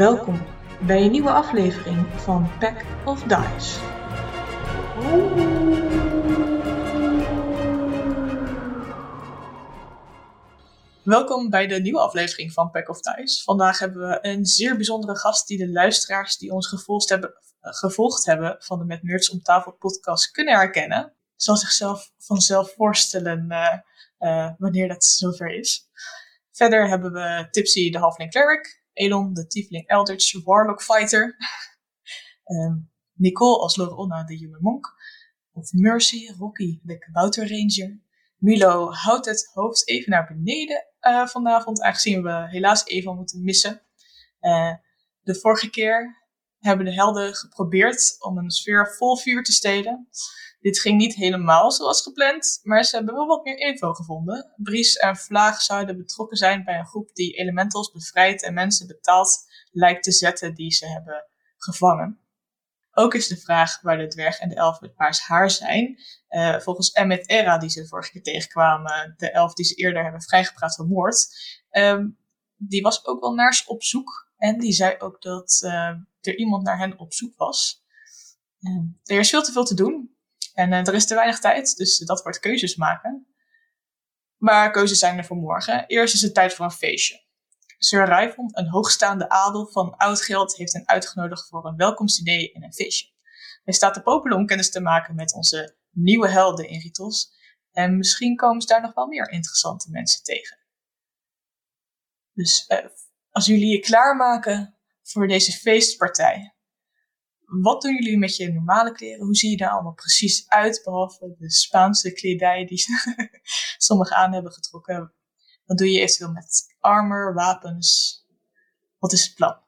Welkom bij een nieuwe aflevering van Pack of Dice. Welkom bij de nieuwe aflevering van Pack of Dice. Vandaag hebben we een zeer bijzondere gast die de luisteraars die ons gevolgd hebben, eh, van de Met Nerds om tafel podcast kunnen herkennen. Zal zichzelf vanzelf voorstellen eh, eh, wanneer dat zover is. Verder hebben we Tipsy de Halfling Cleric, Elon de Tiefling Eldritch Warlock Fighter, Ehm, Nicole als Loronna de Human Monk, of Mercy, Rocky de Kabouter Ranger. Milo houdt het hoofd even naar beneden eh, vanavond, aangezien we helaas even moeten missen. Eh, de vorige keer hebben de helden geprobeerd om een sfeer vol vuur te stelen. Dit ging niet helemaal zoals gepland, maar ze hebben wel wat meer info gevonden. Bries en Vlaag zouden betrokken zijn bij een groep die elementals bevrijdt en mensen betaald lijkt te zetten die ze hebben gevangen. Ook is de vraag waar de dwerg en de elf met paars haar zijn. Uh, volgens Emmet Era, die ze vorige keer tegenkwamen, de elf die ze eerder hebben vrijgepraat van moord, um, die was ook wel naar ze op zoek. En die zei ook dat uh, er iemand naar hen op zoek was. Uh, er is veel te veel te doen. En er is te weinig tijd, dus dat wordt keuzes maken. Maar keuzes zijn er voor morgen. Eerst is het tijd voor een feestje. Sir Rijvond, een hoogstaande adel van oud geld, heeft hen uitgenodigd voor een welkomstdiner en een feestje. Hij staat te popelen om kennis te maken met onze nieuwe helden in Ritos. En misschien komen ze daar nog wel meer interessante mensen tegen. Dus uh, als jullie je klaarmaken voor deze feestpartij, wat doen jullie met je normale kleren? Hoe zie je daar allemaal precies uit, behalve de Spaanse kledij die sommigen aan hebben getrokken? Wat doe je eventueel met armor, wapens? Wat is het plan?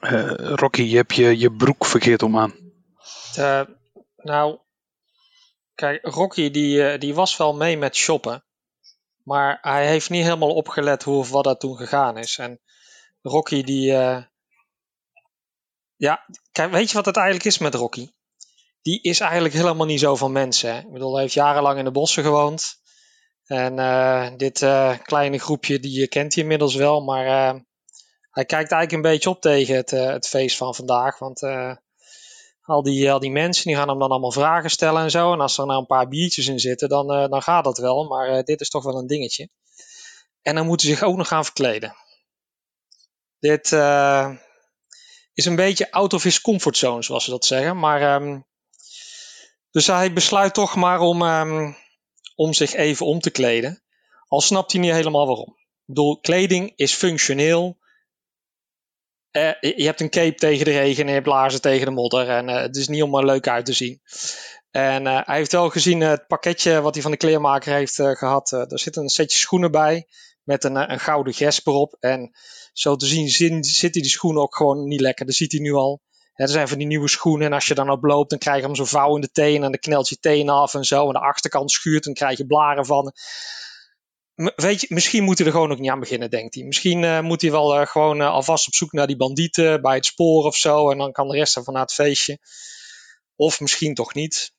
Uh, Rocky, je hebt je, je broek verkeerd om aan. Uh, nou, kijk, Rocky die, uh, die was wel mee met shoppen. Maar hij heeft niet helemaal opgelet hoe of wat dat toen gegaan is. En Rocky die... ja, kijk, weet je wat het eigenlijk is met Rocky? Die is eigenlijk helemaal niet zo van mensen. Ik bedoel, hij heeft jarenlang in de bossen gewoond. En uh, dit uh, kleine groepje, die kent hij inmiddels wel, maar hij kijkt eigenlijk een beetje op tegen het, het feest van vandaag. Want al, die, al die mensen die gaan hem dan allemaal vragen stellen en zo. En als er nou een paar biertjes in zitten, dan, dan gaat dat wel. Maar dit is toch wel een dingetje. En dan moeten ze zich ook nog gaan verkleden. Dit is een beetje out of his comfort zone, zoals ze dat zeggen. Maar, um, dus hij besluit toch maar om... Um, om zich even om te kleden. Al snapt hij niet helemaal waarom. Ik bedoel, kleding is functioneel. Uh, je hebt een cape tegen de regen en je hebt tegen de modder. En uh, het is niet om er leuk uit te zien. En uh, hij heeft wel gezien het pakketje wat hij van de kleermaker heeft gehad. er zit een setje schoenen bij met een, een gouden gesp erop. En zo te zien zit hij die schoenen ook gewoon niet lekker. Dat ziet hij nu al. Er zijn van die nieuwe schoenen en als je dan op loopt, dan krijg je hem zo'n vouw in de teen en dan knelt je teen af en zo. En de achterkant schuurt en krijg je blaren van. Weet je, misschien moet hij er gewoon ook niet aan beginnen, denkt hij. Misschien uh, moet hij wel uh, gewoon uh, alvast op zoek naar die bandieten bij het spoor of zo. En dan kan de rest ervan naar het feestje. Of misschien toch niet.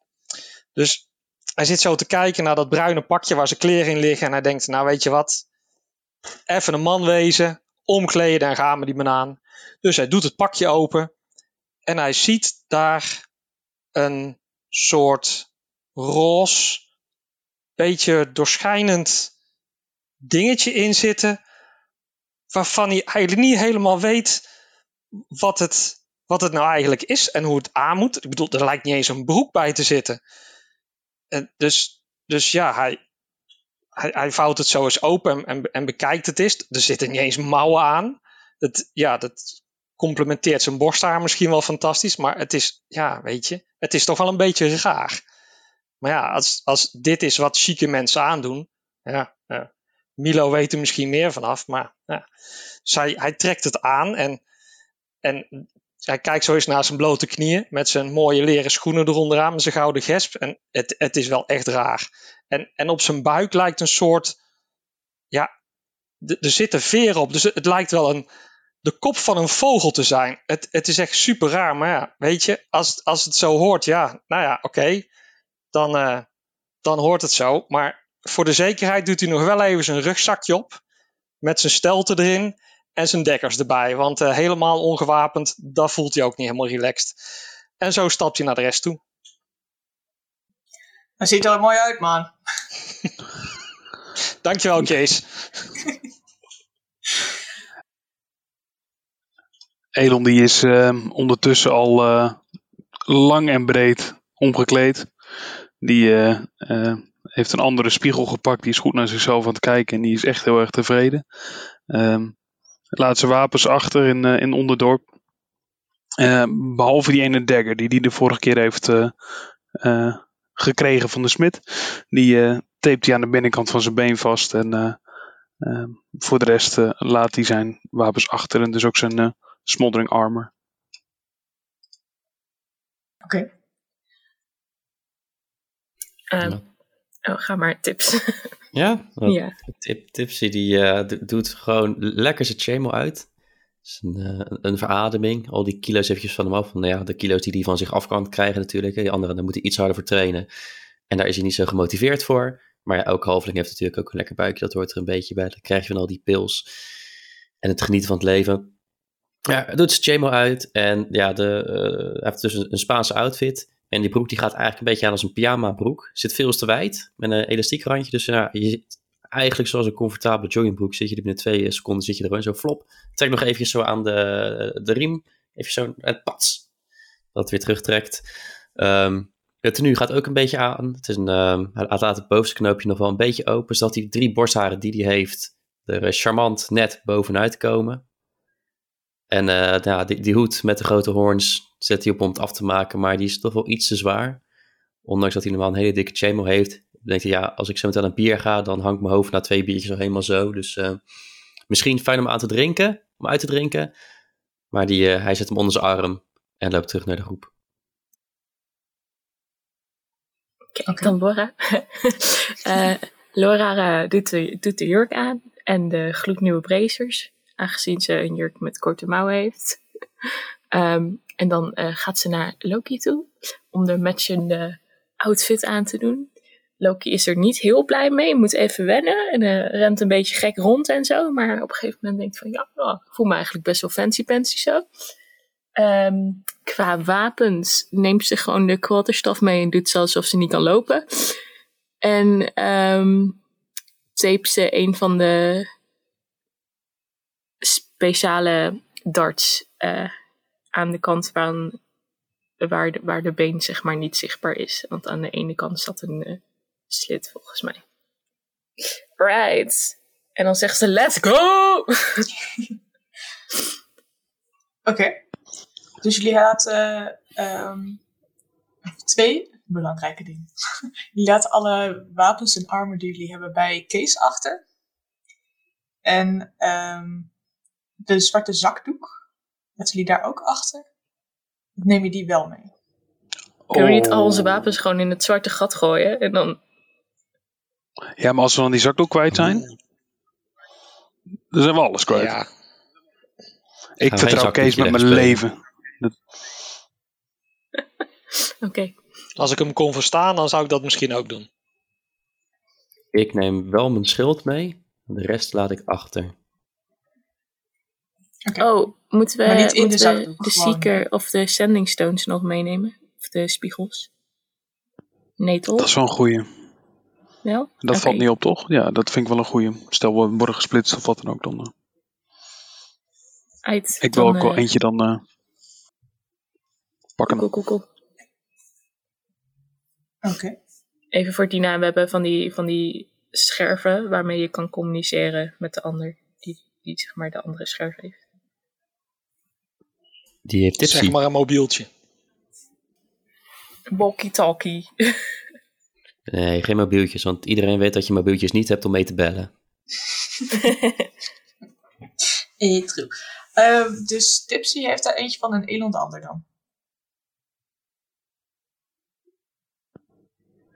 Dus hij zit zo te kijken naar dat bruine pakje waar zijn kleren in liggen. En hij denkt, nou weet je wat. Even een man wezen, omkleden en gaan met die banaan. Dus hij doet het pakje open. En hij ziet daar een soort roze, beetje doorschijnend dingetje in zitten. Waarvan hij eigenlijk niet helemaal weet wat het, wat het nou eigenlijk is en hoe het aan moet. Ik bedoel, er lijkt niet eens een broek bij te zitten. En dus, dus ja, hij, hij, hij vouwt het zo eens open en, en, bekijkt het eens. Er zitten niet eens mouwen aan. Het, ja, dat complementeert zijn borsthaar misschien wel fantastisch. Maar het is, ja, weet je, het is toch wel een beetje raar. Maar ja, als, als dit is wat chique mensen aandoen. Ja, ja. Milo weet er misschien meer vanaf. Maar ja. Hij trekt het aan en, en hij kijkt zo eens naar zijn blote knieën. Met zijn mooie leren schoenen eronder aan. Met zijn gouden gesp. En het, het is wel echt raar. En, en op zijn buik lijkt een soort. Ja, er zitten veren op. Dus het lijkt wel een, de kop van een vogel te zijn. Het, het is echt super raar, maar ja, weet je, als, als het zo hoort, ja, nou ja, oké, dan, uh, dan hoort het zo. Maar voor de zekerheid doet hij nog wel even zijn rugzakje op, met zijn stelte erin. En zijn dekkers erbij. Want eh, helemaal ongewapend, dat voelt hij ook niet helemaal relaxed. En zo stapt hij naar de rest toe. Dat ziet er mooi uit, man. Dankjewel, Kees. Elon die is eh, ondertussen al eh, lang en breed omgekleed. Die eh, eh, heeft een andere spiegel gepakt. Die is goed naar zichzelf aan het kijken. En die is echt heel erg tevreden. Ehm, laat zijn wapens achter in, eh, in Onderdorp. Eh, behalve die ene dagger die hij de vorige keer heeft eh, eh, gekregen van de smid. Die eh tapet hij aan de binnenkant van zijn been vast. En eh, ehm, voor de rest eh, laat hij zijn wapens achter. En dus ook zijn eh, smoldering armor. Oké. Ehm, oh, ga maar, tips. Ja. Tip, Tipsy die eh, do- doet gewoon lekker zijn chemo uit. Is een, eh, een verademing. Al die kilo's eventjes van hem af. Nou ja, de kilo's die hij van zich af kan krijgen natuurlijk. hè. Die anderen, daar moet hij iets harder voor trainen. En daar is hij niet zo gemotiveerd voor. Maar ja, elke halveling heeft natuurlijk ook een lekker buikje. Dat hoort er een beetje bij. Dan krijg je van al die pils. En het genieten van het leven. Ja, doet zijn chemo uit. En ja, de, eh, hij heeft dus een, een Spaanse outfit. En die broek die gaat eigenlijk een beetje aan als een pyjama broek. Zit veel te wijd. Met een elastiek randje. Dus ja, je zit eigenlijk zoals een comfortabele joggingbroek. Zit je er binnen twee seconden zit je er gewoon zo flop. Trek nog even zo aan de, de riem. Even zo het pats. Dat weer terugtrekt. Ehm het tenue gaat ook een beetje aan. Het is een, ehm, hij laat het bovenste knoopje nog wel een beetje open. Zodat de drie borstharen die hij heeft. er eh, charmant net bovenuit komen. En eh, ja, die, die hoed met de grote hoorns zet hij op om het af te maken. Maar die is toch wel iets te zwaar. Ondanks dat hij normaal een hele dikke chemo heeft. Dan denkt hij, ja, als ik zo meteen aan een bier ga, dan hangt mijn hoofd na twee biertjes al helemaal zo. Dus eh, misschien fijn om aan te drinken, om uit te drinken. Maar die, eh, hij zet hem onder zijn arm en loopt terug naar de groep. Kijk, Oké. dan Laura. Eh, Laura doet, de, doet de jurk aan en de gloednieuwe bracers, aangezien ze een jurk met korte mouwen heeft. Ehm, en dan eh, gaat ze naar Loki toe om de matchende outfit aan te doen. Loki is er niet heel blij mee, moet even wennen en eh, rent een beetje gek rond en zo. Maar op een gegeven moment denkt van ja, oh, ik voel me eigenlijk best wel fancy-pancy zo. Ehm, qua wapens neemt ze gewoon de quarterstaf mee en doet ze alsof ze niet kan lopen. En ehm tape ze een van de speciale darts eh, aan de kant waar, waar, de, been zeg maar niet zichtbaar is. Want aan de ene kant zat een eh, slit volgens mij. Right. En dan zegt ze let's go! Oké. Dus jullie laten ehm, twee belangrijke dingen. jullie laten alle wapens en armor die jullie hebben bij Kees achter. En ehm, de zwarte zakdoek, laten jullie daar ook achter? Of neem je die wel mee? Kunnen we niet al Oh. onze wapens gewoon in het zwarte gat gooien? En dan Ja, maar als we dan die zakdoek kwijt zijn, dan zijn we alles kwijt. Ja, ik vertrouw Kees met mijn leven. Oké. als ik hem kon verstaan, dan zou ik dat misschien ook doen. Ik neem wel mijn schild mee. De rest laat ik achter. Oh, moeten we, Maar niet in de moeten we zakdoek, de. Seeker of de Sending Stones nog meenemen? Of de spiegels? Nee, toch? Dat is wel een goeie. Wel? Dat valt niet op, toch? Ja, dat vind ik wel een goeie. Stel, we worden gesplitst of wat dan ook. Dan, eh, Uit, ik wil dan, ook wel eh, eentje dan eh, pakken. Cool, cool, cool. Oké. Even voor Tina, we hebben van die, van die scherven waarmee je kan communiceren met de ander. Die, die zeg maar de andere scherf heeft. Die heeft Tipsy. Zeg maar een mobieltje. Walkie-talkie. Nee, geen mobieltjes, want iedereen weet dat je mobieltjes niet hebt om mee te bellen. Eh, true. Ehm, dus Tipsy heeft daar eentje van en Elon de ander dan.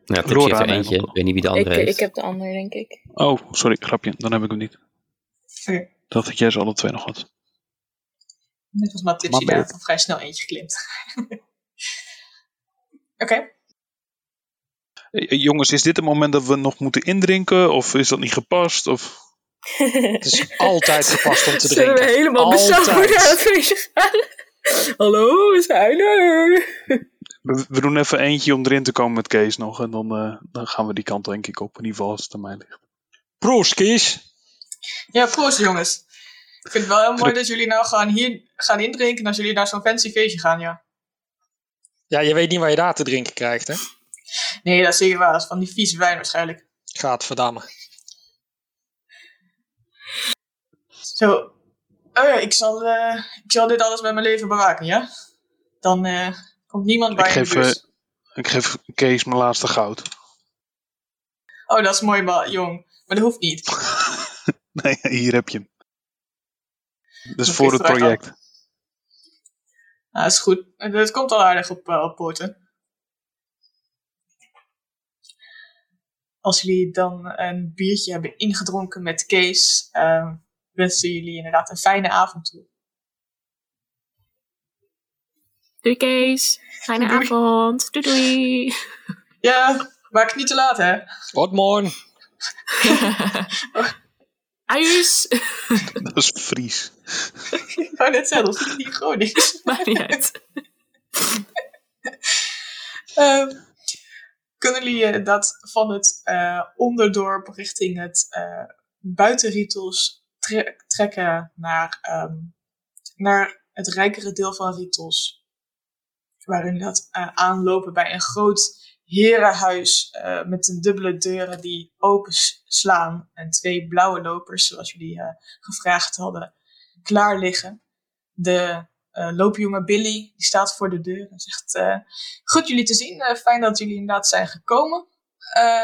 Ja, Tipsy Rora heeft er eentje. ik Ik weet niet wie de ik, andere heeft. ik heb de ander, denk ik. Oh, sorry, grapje. Dan heb ik hem niet. Oké. Ik dacht dat jij ze alle twee nog had. Net was maar Tipsy Maar daar beter. van vrij snel eentje geklimd. Oké. Eh, Jongens, is dit het moment dat we nog moeten indrinken? Of is dat niet gepast? Of... Het is altijd gepast om te Zullen drinken. we helemaal bezopen naar het feestje gaan? Hallo, we zijn er. We, we doen even eentje om erin te komen met Kees nog. En dan, eh, dan gaan we die kant denk ik op. In ieder geval als het aan mij ligt. Proost, Kees. Ja, proost jongens. Ik vind het wel heel mooi dat jullie nou gaan hier gaan indrinken als jullie naar zo'n fancy feestje gaan, ja. Ja, je weet niet waar je daar te drinken krijgt, hè? Nee, dat is zeker waar. Dat is van die vieze wijn waarschijnlijk. Gaat verdammen. Zo. Oh ja, ik zal, eh, ik zal dit alles met mijn leven bewaken, ja? Dan eh, komt niemand bij Ik de geef, buurt. eh, ik geef Kees mijn laatste goud. Oh, dat is mooi, maar, jong. Maar dat hoeft niet. Nee, hier heb je hem. Oké, voor het project. Nou, dat is goed. En Het komt al aardig op, op poorten. Als jullie dan een biertje hebben ingedronken met Kees, eh, wensen jullie inderdaad een fijne avond toe. Doei Kees. Fijne Doei. avond. Doei doei. Ja, maak het niet te laat, hè? Wat morgen. Ajuus. Dat is Fries. Ik wou net zeggen, dat ik niet Gronings. Maakt niet uit. Ehm, kunnen jullie eh, dat van het eh, onderdorp richting het eh buitenrietels tre- trekken naar, ehm, naar het rijkere deel van Rietels? Waarin dat aanlopen bij een groot herenhuis eh, met een dubbele deuren die open slaan en twee blauwe lopers, zoals jullie eh, gevraagd hadden, klaar liggen. De eh, loopjongen Billy die staat voor de deur en zegt: Goed jullie te zien, fijn dat jullie inderdaad zijn gekomen.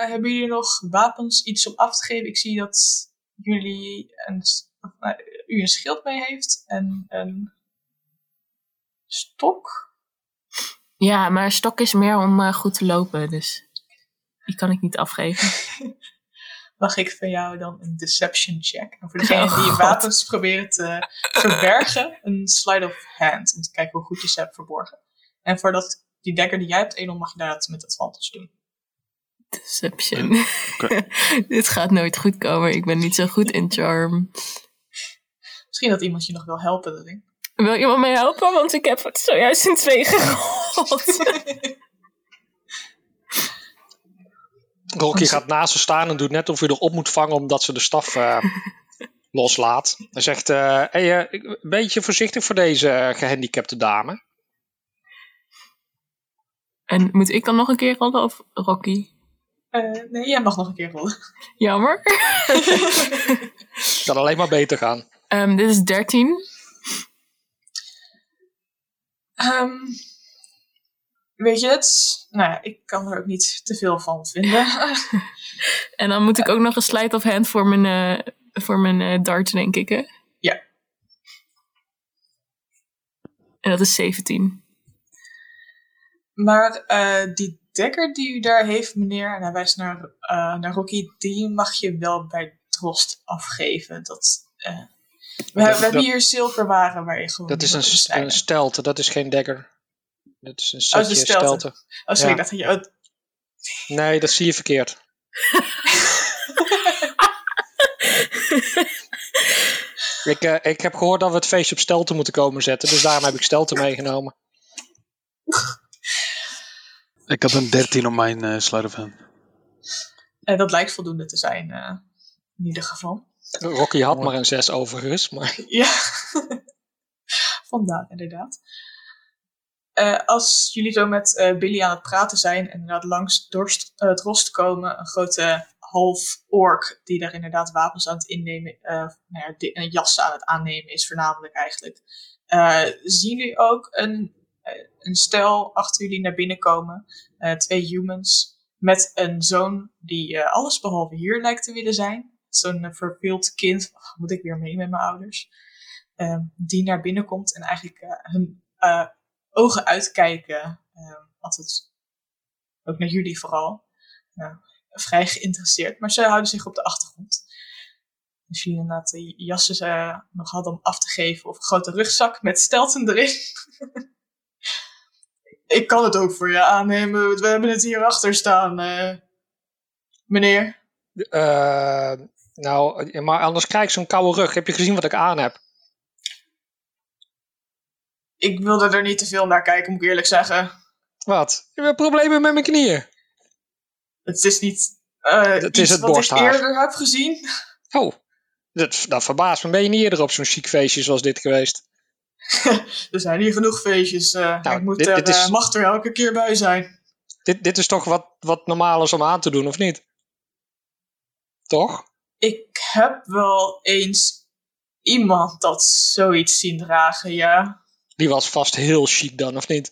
Hebben jullie nog wapens, iets om af te geven? Ik zie dat jullie een, nou, u een schild mee heeft en een stok. Ja, maar stok is meer om eh, goed te lopen, dus die kan ik niet afgeven. Mag ik van jou dan een deception check? En voor degene Oh, die je wapens proberen te verbergen, een slide of hand. Om te kijken hoe goed je ze hebt verborgen. En voor dat, die dagger die jij hebt, Elon, mag je dat met advantage doen. Deception. Oké. Dit gaat nooit goed komen. Ik ben niet zo goed in charm. Misschien dat iemand je nog wil helpen daarin. Wil iemand mij helpen? Want ik heb het zojuist in twee gerold. Rocky gaat naast ze staan en doet net of hij erop moet vangen omdat ze de staf eh, loslaat. Hij zegt, hey, ik- een beetje voorzichtig voor deze eh, gehandicapte dame. en moet ik dan nog een keer rollen of Rocky? Eh, nee, jij mag nog een keer rollen. Jammer. Kan alleen maar beter gaan. Ehm, dit is 13. Ehm, weet je het? Nou ja, ik kan er ook niet te veel van vinden. En dan moet ik ook nog een slide of hand voor mijn, eh, voor mijn eh, dart, denk ik, hè? Ja. En dat is 17. maar eh, die dekker die u daar heeft, meneer, en hij wijst naar, naar Rocky, die mag je wel bij Drost afgeven. Dat, we, we Dat- hebben dat- hier zilverwaren waar je gewoon. Dat is een, een stelte, dat is geen dagger. Dat is een Oh, setje een stelte. stelte. Oh, sorry, ja. ik dacht dat je. oh, Nee, dat zie je verkeerd. ik, eh, ik heb gehoord dat we het feestje op stelte moeten komen zetten, dus daarom heb ik stelte meegenomen. Ik had een 13 op mijn eh slide of hand. eh, dat lijkt voldoende te zijn, eh, in ieder geval. Rocky had maar een 6 overigens, maar Ja, vandaar inderdaad. Eh, als jullie zo met eh, Billy aan het praten zijn en inderdaad langs dorst, eh, het rost komen, een grote half ork die daar inderdaad wapens aan het innemen, nou ja, een jas aan het aannemen is voornamelijk eigenlijk. Zien jullie ook een, een stel achter jullie naar binnen komen, twee humans met een zoon die alles behalve hier lijkt te willen zijn. Zo'n uh, verveeld kind, moet ik weer mee met mijn ouders ehm, die naar binnen komt en eigenlijk eh, hun eh, ogen uitkijken. ehm, altijd ook naar jullie vooral. Vrij geïnteresseerd, maar ze houden zich op de achtergrond. Als jullie inderdaad de jassen eh, nog hadden om af te geven, of een grote rugzak met stelten erin. Ik kan het ook voor je aannemen, we hebben het hier achter staan, eh, meneer. eh, Nou, eh, maar anders krijg ik zo'n koude rug. Heb je gezien wat ik aan heb? Ik wilde er niet te veel naar kijken, moet ik eerlijk zeggen. Wat? Je hebt problemen met mijn knieën. Het is niet uh, Het is het wat ik eerder heb gezien. Oh, dat, dat verbaast me. Ben je niet eerder op zo'n chic feestje zoals dit geweest? Er zijn hier genoeg feestjes. eh, Nou, ik moet dit- er, dit is- eh, mag er elke keer bij zijn. Dit, dit is toch wat, wat normaal is om aan te doen, of niet? Toch? Ik heb wel eens iemand dat zoiets zien dragen, ja. Die was vast heel chic dan, of niet?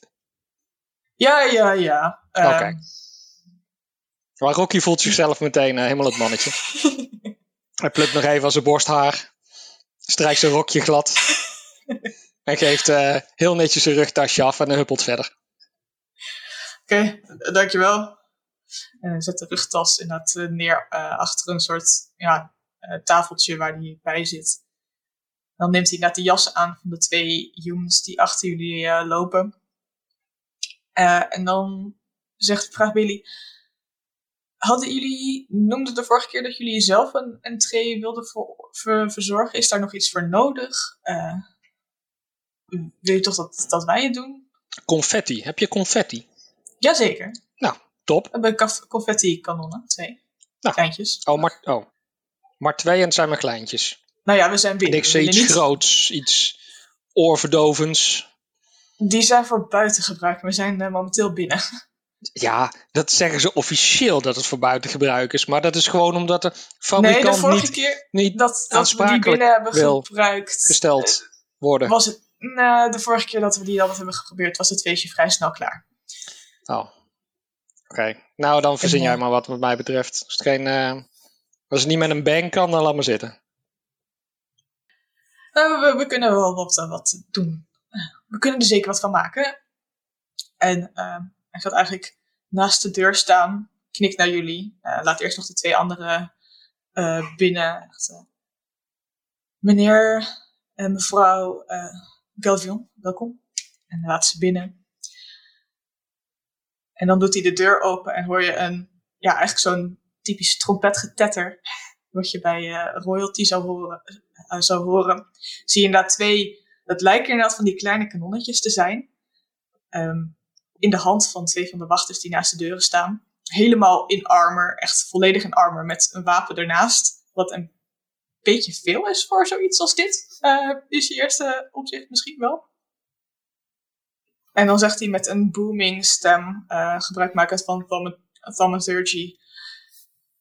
Ja, ja, ja. Ehm, Oké. Maar Rocky voelt zichzelf meteen eh, helemaal het mannetje. Hij plukt nog even aan zijn borsthaar. Strijkt zijn rokje glad. en geeft eh, heel netjes zijn rugtasje af en dan huppelt verder. Oké, dankjewel. En hij zet de rugtas inderdaad eh, neer eh, achter een soort ja, eh, tafeltje waar hij bij zit. Dan neemt hij inderdaad de jas aan van de twee humans die achter jullie eh, lopen. Eh, en dan zegt, vraagt Billy... Hadden jullie, noemden de vorige keer dat jullie zelf een entree wilden ver- verzorgen? Is daar nog iets voor nodig? Eh, wil je toch dat, dat wij het doen? Confetti. Heb je confetti? Jazeker. Top. We hebben confetti-kanonnen, twee. Nou. Kleintjes. Oh maar, oh. maar twee en het zijn maar kleintjes. Nou ja, we zijn En binnen. ik We zie iets niet- groots, iets oorverdovends. Die zijn voor buiten gebruik. We zijn eh, momenteel binnen. Ja, dat zeggen ze officieel dat het voor buitengebruik is. Maar dat is gewoon omdat de nee, de fabrikant vorige niet, keer niet dat, dat we die binnen hebben gebruikt, gesteld worden. was het... De vorige keer dat we die altijd hebben geprobeerd, was het feestje vrij snel klaar. Oh. Oké. Nou, dan verzin jij eh, maar wat wat mij betreft. Als het, geen, eh, als het niet met een bank kan, dan laat maar zitten. Eh, we, we kunnen wel wat, wat doen. We kunnen er zeker wat van maken. En hij gaat eigenlijk naast de deur staan, knikt naar jullie. laat eerst nog de twee anderen binnen. Echt, Meneer en mevrouw Galvion, welkom. En laat ze binnen. En dan doet hij de deur open en hoor je een, ja, eigenlijk zo'n typisch trompetgetetter. Wat je bij eh, royalty zou horen, eh, zou horen. Zie je inderdaad twee, het lijken inderdaad van die kleine kanonnetjes te zijn. Ehm, in de hand van twee van de wachters die naast de deuren staan. Helemaal in armor, echt volledig in armor, met een wapen ernaast. Wat een beetje veel is voor zoiets als dit. Eh, is je eerste opzicht misschien wel. En dan zegt hij met een booming stem, eh gebruikmakend van thauma- thaumaturgy.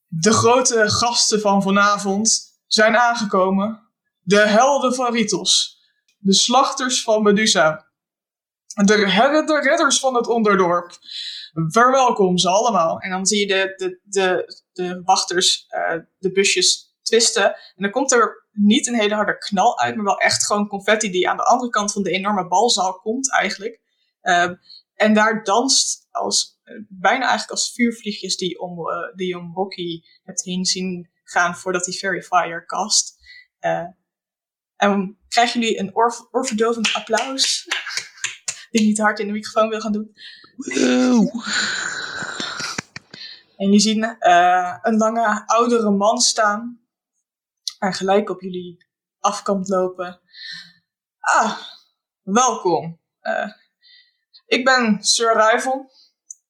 De grote gasten van vanavond zijn aangekomen. De helden van Ritos. De slachters van Medusa. De redders van het onderdorp. Verwelkom ze allemaal. En dan zie je de, de, de, de wachters eh, de busjes twisten. En dan komt er niet een hele harde knal uit, maar wel echt gewoon confetti die aan de andere kant van de enorme balzaal komt eigenlijk. Ehm, en daar danst als, bijna eigenlijk als vuurvliegjes die om, eh, die om Rocky hebt heen zien gaan voordat hij Fairy Fire cast. Eh, en krijgen jullie een oor, oorverdovend applaus. die niet hard in de microfoon wil gaan doen. En jullie zien eh, een lange oudere man staan. En gelijk op jullie af komt lopen. Ah, welkom. Ik ben Sir Ruyvel.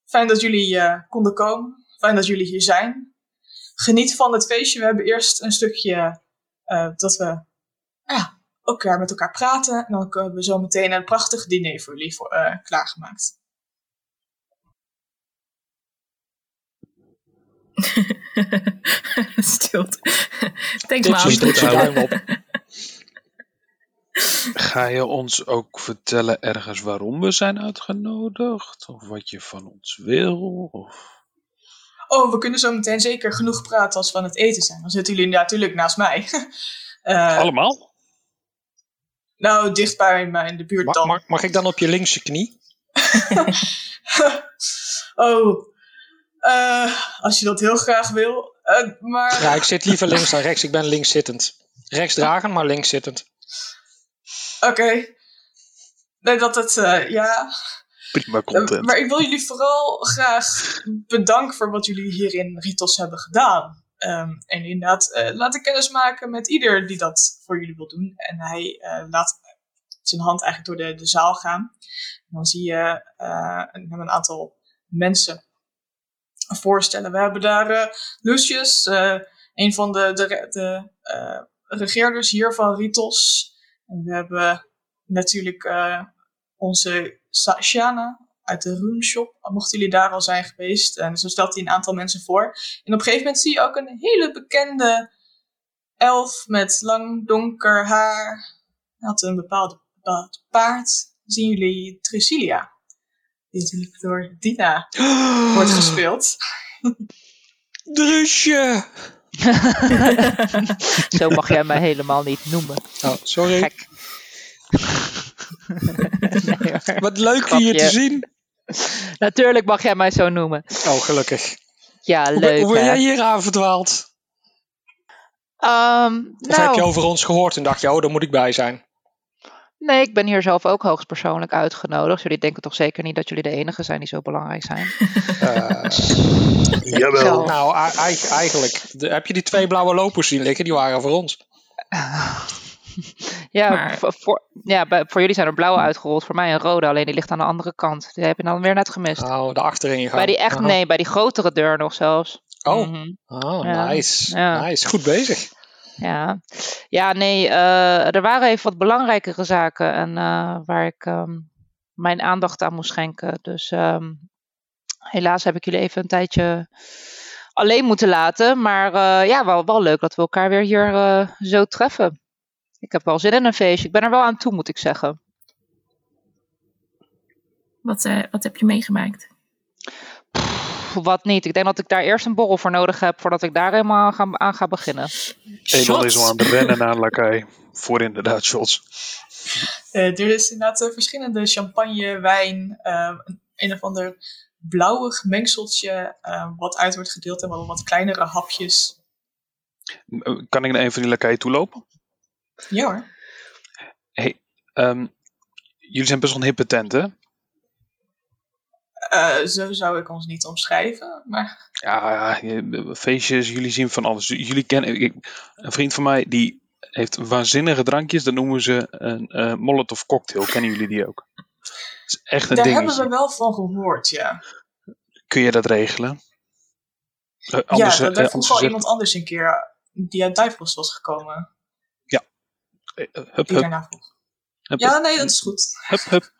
Fijn dat jullie eh, konden komen. Fijn dat jullie hier zijn. Geniet van het feestje. We hebben eerst een stukje eh, dat we ja, elkaar met elkaar praten. En dan hebben we zo meteen een prachtig diner voor jullie voor, eh, klaargemaakt. Stilte. Thanks, Dit man. is doet zijn duim op. Ga je ons ook vertellen ergens waarom we zijn uitgenodigd? Of wat je van ons wil? Of... Oh, we kunnen zo meteen zeker genoeg praten als we aan het eten zijn. Dan zitten jullie natuurlijk naast mij. Eh, Allemaal? nou, dicht bij mij in de buurt Mag, dan. mag, mag ik dan op je linkse knie? oh, eh, als je dat heel graag wil. Eh, maar Ja, ik zit liever links dan rechts. Ik ben linkszittend. Rechts dragen, maar linkszittend. Oké. Nee, dat het, eh, ja. Prima Eh, content. maar ik wil jullie vooral graag bedanken voor wat jullie hier in Ritos hebben gedaan. Ehm, en inderdaad, uh, laat ik kennis maken met ieder die dat voor jullie wil doen. En hij uh, laat zijn hand eigenlijk door de, de zaal gaan. En dan zie je een, een, aantal mensen voorstellen. We hebben daar Lucius, een van de, de, de regeerders hier van Ritos. En we hebben natuurlijk onze Shana, uit de Rune Shop. Mochten jullie daar al zijn geweest. En zo stelt hij een aantal mensen voor. En op een gegeven moment zie je ook een hele bekende elf met lang donker haar. Hij had een bepaald, bepaald paard. Zien jullie Trucilia. Die natuurlijk door Dina wordt gespeeld. Drusje! Zo mag jij mij helemaal niet noemen. Oh, sorry. Gek. nee, Wat leuk hier te zien. Natuurlijk mag jij mij zo noemen. Oh, gelukkig. Ja, leuk. Hoe, hoe ben jij hier aan verdwaald? Um, of nou, heb je over ons gehoord en dacht je, oh, daar moet ik bij zijn? Nee, ik ben hier zelf ook hoogstpersoonlijk uitgenodigd. Jullie denken toch zeker niet dat jullie de enige zijn die zo belangrijk zijn? Uh, jawel. Nou, eigenlijk. Heb je die twee blauwe lopers zien liggen? Die waren voor ons. Ja, Maar- voor, ja bij- voor jullie zijn er blauwe uitgerold, voor mij een rode, alleen die ligt aan de andere kant. Die heb je dan weer net gemist. Oh, de achterin gegaan. bij die echt, Aha. nee, bij die grotere deur nog zelfs. Oh, Mhm. oh Ja. nice. Ja. Nice, goed bezig. Ja, ja nee, eh, er waren even wat belangrijkere zaken en, eh, waar ik ehm, mijn aandacht aan moest schenken. Dus ehm, helaas heb ik jullie even een tijdje alleen moeten laten. Maar eh, ja, wel, wel leuk dat we elkaar weer hier zo treffen. Ik heb wel zin in een feestje. Ik ben er wel aan toe, moet ik zeggen. Wat, wat heb je meegemaakt? Wat niet. Ik denk dat ik daar eerst een borrel voor nodig heb voordat ik daar helemaal aan ga, aan ga beginnen. Elon is al aan het rennen naar Lakai. Voor inderdaad shots. Eh, er is inderdaad eh, verschillende champagne, wijn, eh, een, of ander blauwig mengseltje eh, wat uit wordt gedeeld en wel wat kleinere hapjes. Eh, Kan ik naar een van die Lakai toelopen? Ja hoor. Ehm, jullie zijn best wel een hippe tent, hè? Eh, zo zou ik ons niet omschrijven, maar Ja, je- feestjes, jullie zien van alles. Jullie kennen, ik- een vriend van mij die heeft waanzinnige drankjes. Dat noemen ze een eh Molotov cocktail. Kennen jullie die ook? Is echt een daar dingetje. hebben we wel van gehoord, ja. Kun je dat regelen? Eh, anders, ja, eh, vroeg zeg- iemand anders een keer die uit Duivels was gekomen, eh, Hup, die daarna vroeg. hup, Ja, nee, dat is goed. hup, hup.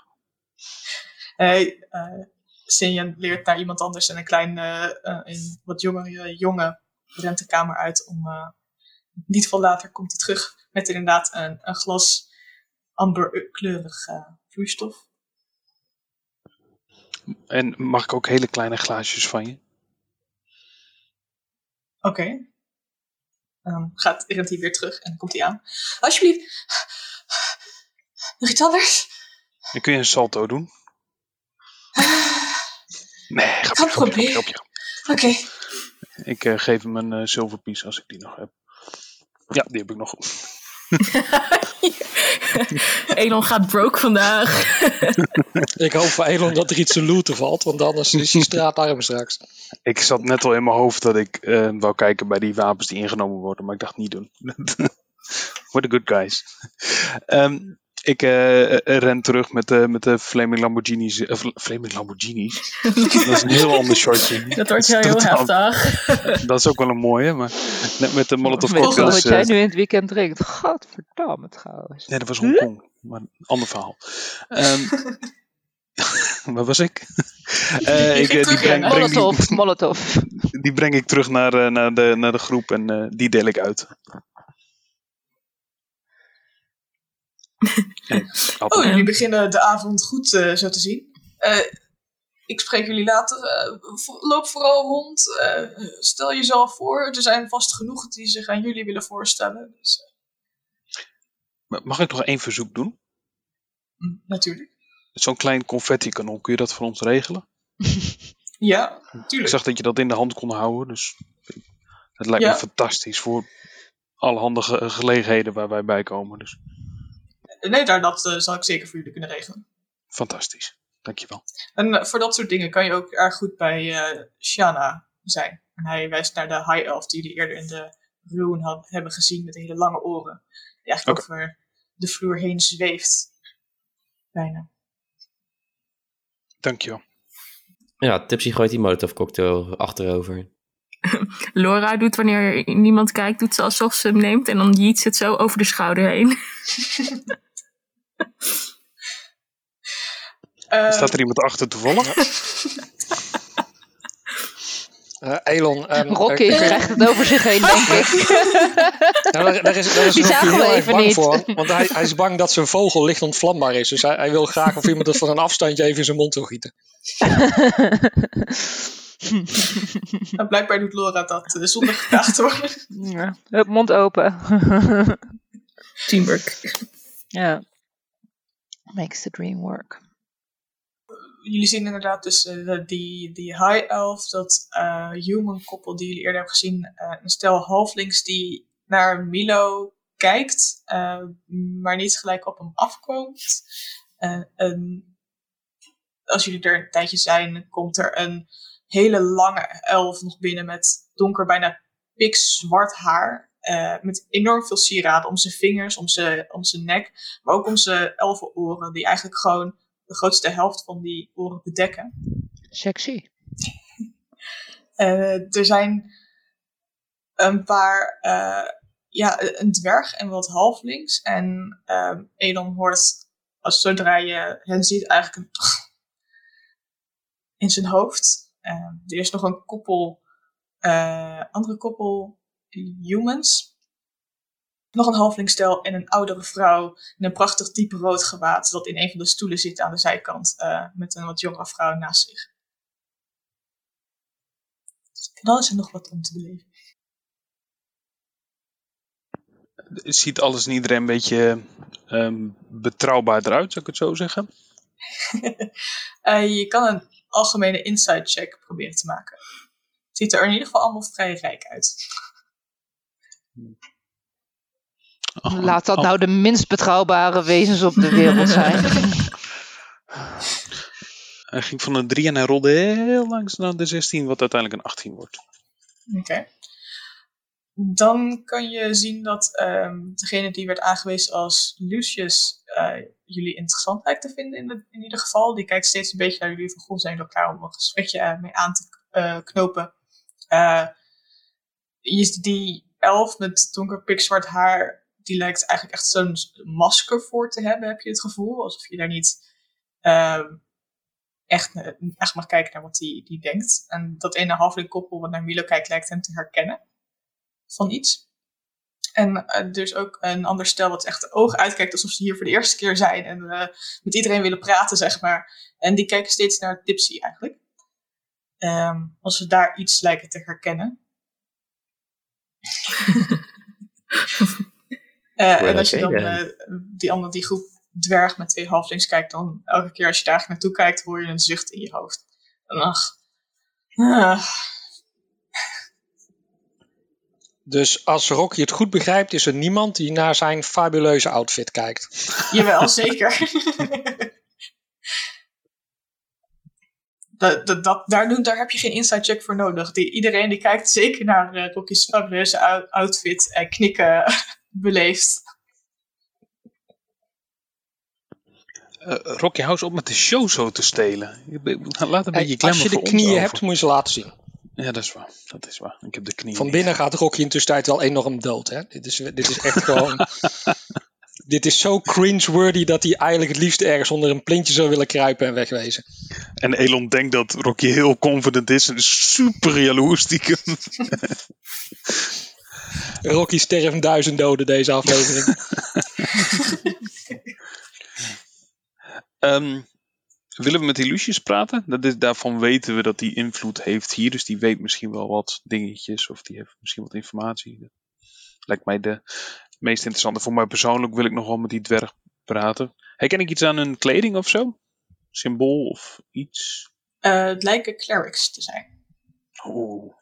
Hey, eh Sinja leert naar iemand anders en een klein, eh, eh, een wat jongere jongen rent de kamer uit om, eh, niet veel later komt hij terug met inderdaad een, een glas amberkleurig vloeistof. En mag ik ook hele kleine glaasjes van je? Oké. En dan gaat, rent hij weer terug en dan komt hij aan. Alsjeblieft, nog iets anders? Dan kun je een salto doen. Nee, grapje, Kan grapje, proberen. grapje. Oké, Ik eh, geef hem een zilverpiece als ik die nog heb. Ja, die heb ik nog. Elon gaat broke vandaag. Ik hoop voor Elon dat er iets te looten valt, want anders is hij straatarm straks. Ik zat net al in mijn hoofd dat ik eh wou kijken bij die wapens die ingenomen worden, maar ik dacht niet doen. We're the good guys. Ehm, ik eh, eh, ren terug met de, met de Flaming Lamborghinis. eh, Fl- Flaming Lamborghinis? dat is een heel ander shortje. Dat wordt heel totaal- heftig. Dat is ook wel een mooie, maar net met de Molotov cocktails. wat jij eh, nu in het weekend drinkt? Godverdamme trouwens. Nee, dat was Hongkong. Maar een ander verhaal. Ehm waar was ik? Eh, ik eh, die, breng, Molotov, die, molotov. die breng ik terug naar, eh, naar, de, naar de groep en eh, die deel ik uit. Nee, Oh, jullie beginnen de avond goed eh, zo te zien. Eh, ik spreek jullie later. Eh, loop vooral rond. Stel jezelf voor. Er zijn vast genoeg die zich aan jullie willen voorstellen. Dus, Mag ik nog één verzoek doen? mm, natuurlijk. Zo'n klein confetti kanon, kun je dat voor ons regelen? Ja, Ik tuurlijk. zag dat je dat in de hand kon houden, dus het lijkt me fantastisch voor allerhande ge- gelegenheden waar wij bij komen. Dus Nee, daar, dat eh, zal ik zeker voor jullie kunnen regelen. fantastisch. Dankjewel. En eh, voor dat soort dingen kan je ook erg goed bij eh Shana zijn. En hij wijst naar de High Elf die jullie eerder in de ruin had, hebben gezien met hele lange oren. Die eigenlijk over de vloer heen zweeft. Bijna. Dankjewel. Ja, Tipsy gooit die molotov cocktail achterover. Laura doet wanneer niemand kijkt, doet ze alsof ze hem neemt en dan jiet ze het zo over de schouder heen. Eh, Staat er iemand achter toevallig? Eh, Elon. ehm, Rocky eh, krijgt het over zich heen, denk ik. Ja, daar, daar is, daar is Die zagen we even bang niet. voor. Want hij, hij is bang dat zijn vogel licht ontvlambaar is. Dus hij, hij wil graag of iemand het van een afstandje even in zijn mond wil gieten. nou, blijkbaar doet Laura dat eh, zonder gevraagd te worden. Ja, Hup, mond open. Teamwork. ja. Makes the dream work. jullie zien inderdaad dus eh, die, die high elf, dat eh, human koppel die jullie eerder hebben gezien. eh, een stel halflings die naar Milo kijkt, maar niet gelijk op hem afkomt. Een- als jullie er een tijdje zijn, komt er een hele lange elf nog binnen met donker, bijna pikzwart haar. Eh, met enorm veel sieraden om zijn vingers, om zijn, om zijn nek, maar ook om zijn elfenoren, die eigenlijk gewoon de grootste helft van die oren bedekken. Sexy. Eh, er zijn een paar, eh, ja, een dwerg en wat halflings. En ehm Elon hoort, als zodra je hen ziet, eigenlijk een in zijn hoofd. Ehm, er is nog een koppel, andere koppel humans. Nog een halflingstel en een oudere vrouw in een prachtig diepe rood gewaad dat in een van de stoelen zit aan de zijkant eh, met een wat jongere vrouw naast zich. En dan is er nog wat om te beleven. Ziet alles en iedereen een beetje ehm, betrouwbaar eruit, zou ik het zo zeggen? Eh, je kan een algemene inside check proberen te maken. Het ziet er in ieder geval allemaal vrij rijk uit. Oh, Laat dat nou de minst betrouwbare wezens op de wereld zijn. Hij ging van een 3 en hij rolde heel langs naar de 16, wat uiteindelijk een 18 wordt. Oké. Dan kan je zien dat ehm, degene die werd aangewezen als Lucius eh, jullie interessant lijkt te vinden in, de- in ieder geval. Die kijkt steeds een beetje naar jullie van, goh, zijn jullie elkaar om een gesprekje mee aan te eh, knopen. Eh, die elf met donker pikzwart haar, die lijkt eigenlijk echt zo'n masker voor te hebben, heb je het gevoel. Alsof je daar niet ehm, echt, echt mag kijken naar wat die, die denkt. En dat ene halfling koppel wat naar Milo kijkt, lijkt hem te herkennen van iets. En eh, er is ook een ander stel wat echt de ogen uitkijkt alsof ze hier voor de eerste keer zijn en eh, met iedereen willen praten, zeg maar. En die kijken steeds naar Tipsy eigenlijk. Ehm, als ze daar iets lijken te herkennen. Eh, en als je dan eh, die andere, die groep dwerg met twee halflings kijkt, dan elke keer als je daar naartoe kijkt, hoor je een zucht in je hoofd. En ach. Ah. Dus als Rocky het goed begrijpt, is er niemand die naar zijn fabuleuze outfit kijkt. Jawel, zeker. dat, dat, dat, daar, doen, daar heb je geen inside check voor nodig. Die, iedereen die kijkt zeker naar eh Rocky's fabuleuze ou- outfit en knikken beleefd. Eh, Rocky, hou eens op met de show zo te stelen. Laat een Hey, beetje als je de knieën hebt, moet je ze laten zien. Ja, dat is waar. Dat is waar. Ik heb de knieën Van niet. binnen gaat Rocky intussen tijd wel enorm dood. Hè? Dit, is, dit is echt gewoon... dit is zo cringe-worthy dat hij eigenlijk het liefst ergens onder een plintje zou willen kruipen en wegwezen. En Elon denkt dat Rocky heel confident is en is super jaloers stiekem. Rocky sterft duizend doden deze aflevering. Ehm, willen we met Illusius praten? Dat is, daarvan weten we dat hij invloed heeft hier. Dus die weet misschien wel wat dingetjes. Of die heeft misschien wat informatie. Lijkt mij de meest interessante. Voor mij persoonlijk wil ik nog wel met die dwerg praten. Herken ik iets aan hun kleding of zo? Symbool of iets? Eh, het lijken clerics te zijn. Oeh,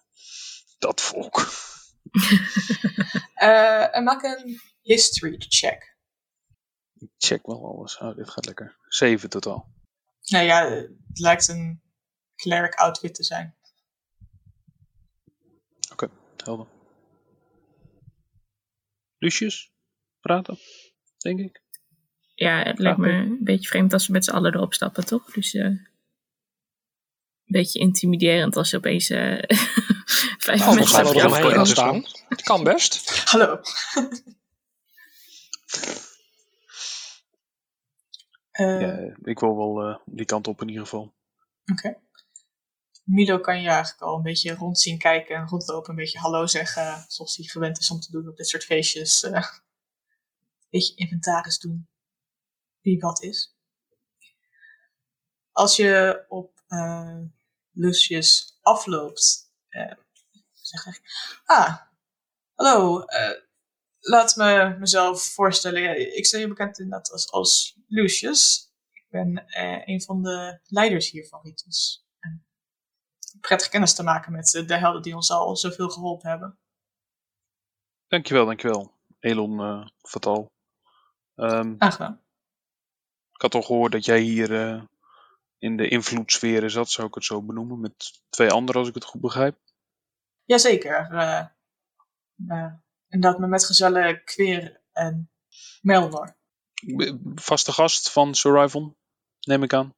dat volk. En maak een history check. Ik check wel alles. Oh, dit gaat lekker. Zeven totaal. Nou ja, het lijkt een cleric outfit te zijn. gelden. Lucius? Praten, denk ik. Ja, het lijkt me een beetje vreemd als we met z'n allen erop stappen, toch? Dus eh, een beetje intimiderend als je opeens eh vijf Nou, mensen op wel gaan staan. Het kan best. Hallo. Eh, Ja, ik wil wel eh, die kant op in ieder geval. Oké. Milo kan je eigenlijk al een beetje rond zien kijken en rondlopen, een beetje hallo zeggen, zoals hij gewend is om te doen op dit soort feestjes. eh, een beetje inventaris doen, wie wat is. Als je op Lucius afloopt, eh, zeg ik, ah, hallo, laat me mezelf voorstellen. Ik sta je bekend inderdaad als, als Lucius. Ik ben een van de leiders hier van Ritus. En prettig kennis te maken met eh, de helden die ons al zoveel geholpen hebben. Dankjewel, dankjewel. Elon eh Fatal. Aangenaam. ik had al gehoord dat jij hier eh, in de invloedssferen zat, zou ik het zo benoemen. Met twee anderen, als ik het goed begrijp. Jazeker. eh eh, inderdaad, met metgezellen Queer en Melnor. Vaste gast van Survival, neem ik aan.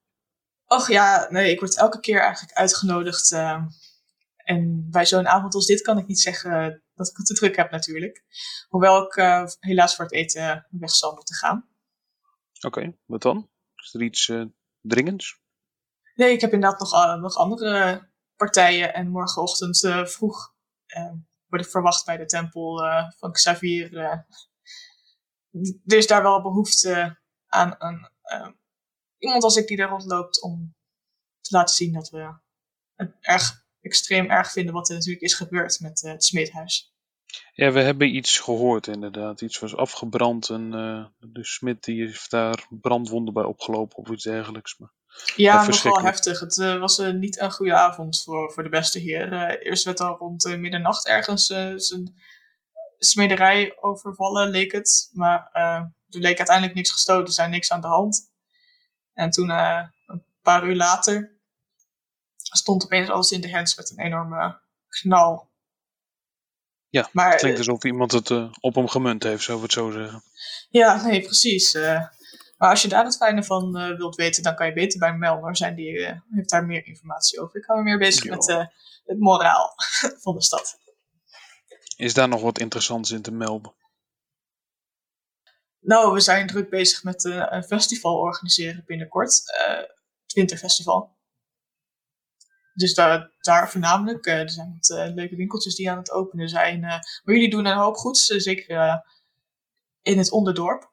Och ja, nee, ik word elke keer eigenlijk uitgenodigd. eh, en bij zo'n avond als dit kan ik niet zeggen dat ik het te druk heb natuurlijk. Hoewel ik eh, helaas voor het eten weg zal moeten gaan. Oké, wat dan? Is er iets eh, dringends? Nee, ik heb inderdaad nog, nog andere partijen. En morgenochtend vroeg word ik verwacht bij de tempel van Xavier. er is daar wel behoefte aan een, iemand als ik die daar rondloopt om te laten zien dat we het erg extreem erg vinden wat er natuurlijk is gebeurd met eh, het smeedhuis. Ja, we hebben iets gehoord inderdaad. Iets was afgebrand en eh, de smid die heeft daar brandwonden bij opgelopen of iets dergelijks. Maar Ja, nogal heftig. Het eh, was niet een goede avond voor, voor de beste heer. Eerst werd al rond middernacht ergens zijn smederij overvallen, leek het. Maar er leek uiteindelijk niks gestoten, er zijn niks aan de hand. En toen, eh, een paar uur later, stond opeens alles in de hands met een enorme knal. Ja, maar, het klinkt eh, alsof iemand het eh, op hem gemunt heeft, zou ik het zo zeggen. Ja, nee, precies. maar als je daar het fijne van wilt weten, dan kan je beter bij Melnor zijn. Die heeft daar meer informatie over. Ik hou me meer bezig met het moraal van de stad. Is daar nog wat interessants in te melden? Nou, we zijn druk bezig met eh, een festival organiseren binnenkort. eh, het Winterfestival. Dus daar, daar voornamelijk. eh, er zijn wat leuke winkeltjes die aan het openen zijn. maar jullie doen een hoop goeds, zeker in het onderdorp.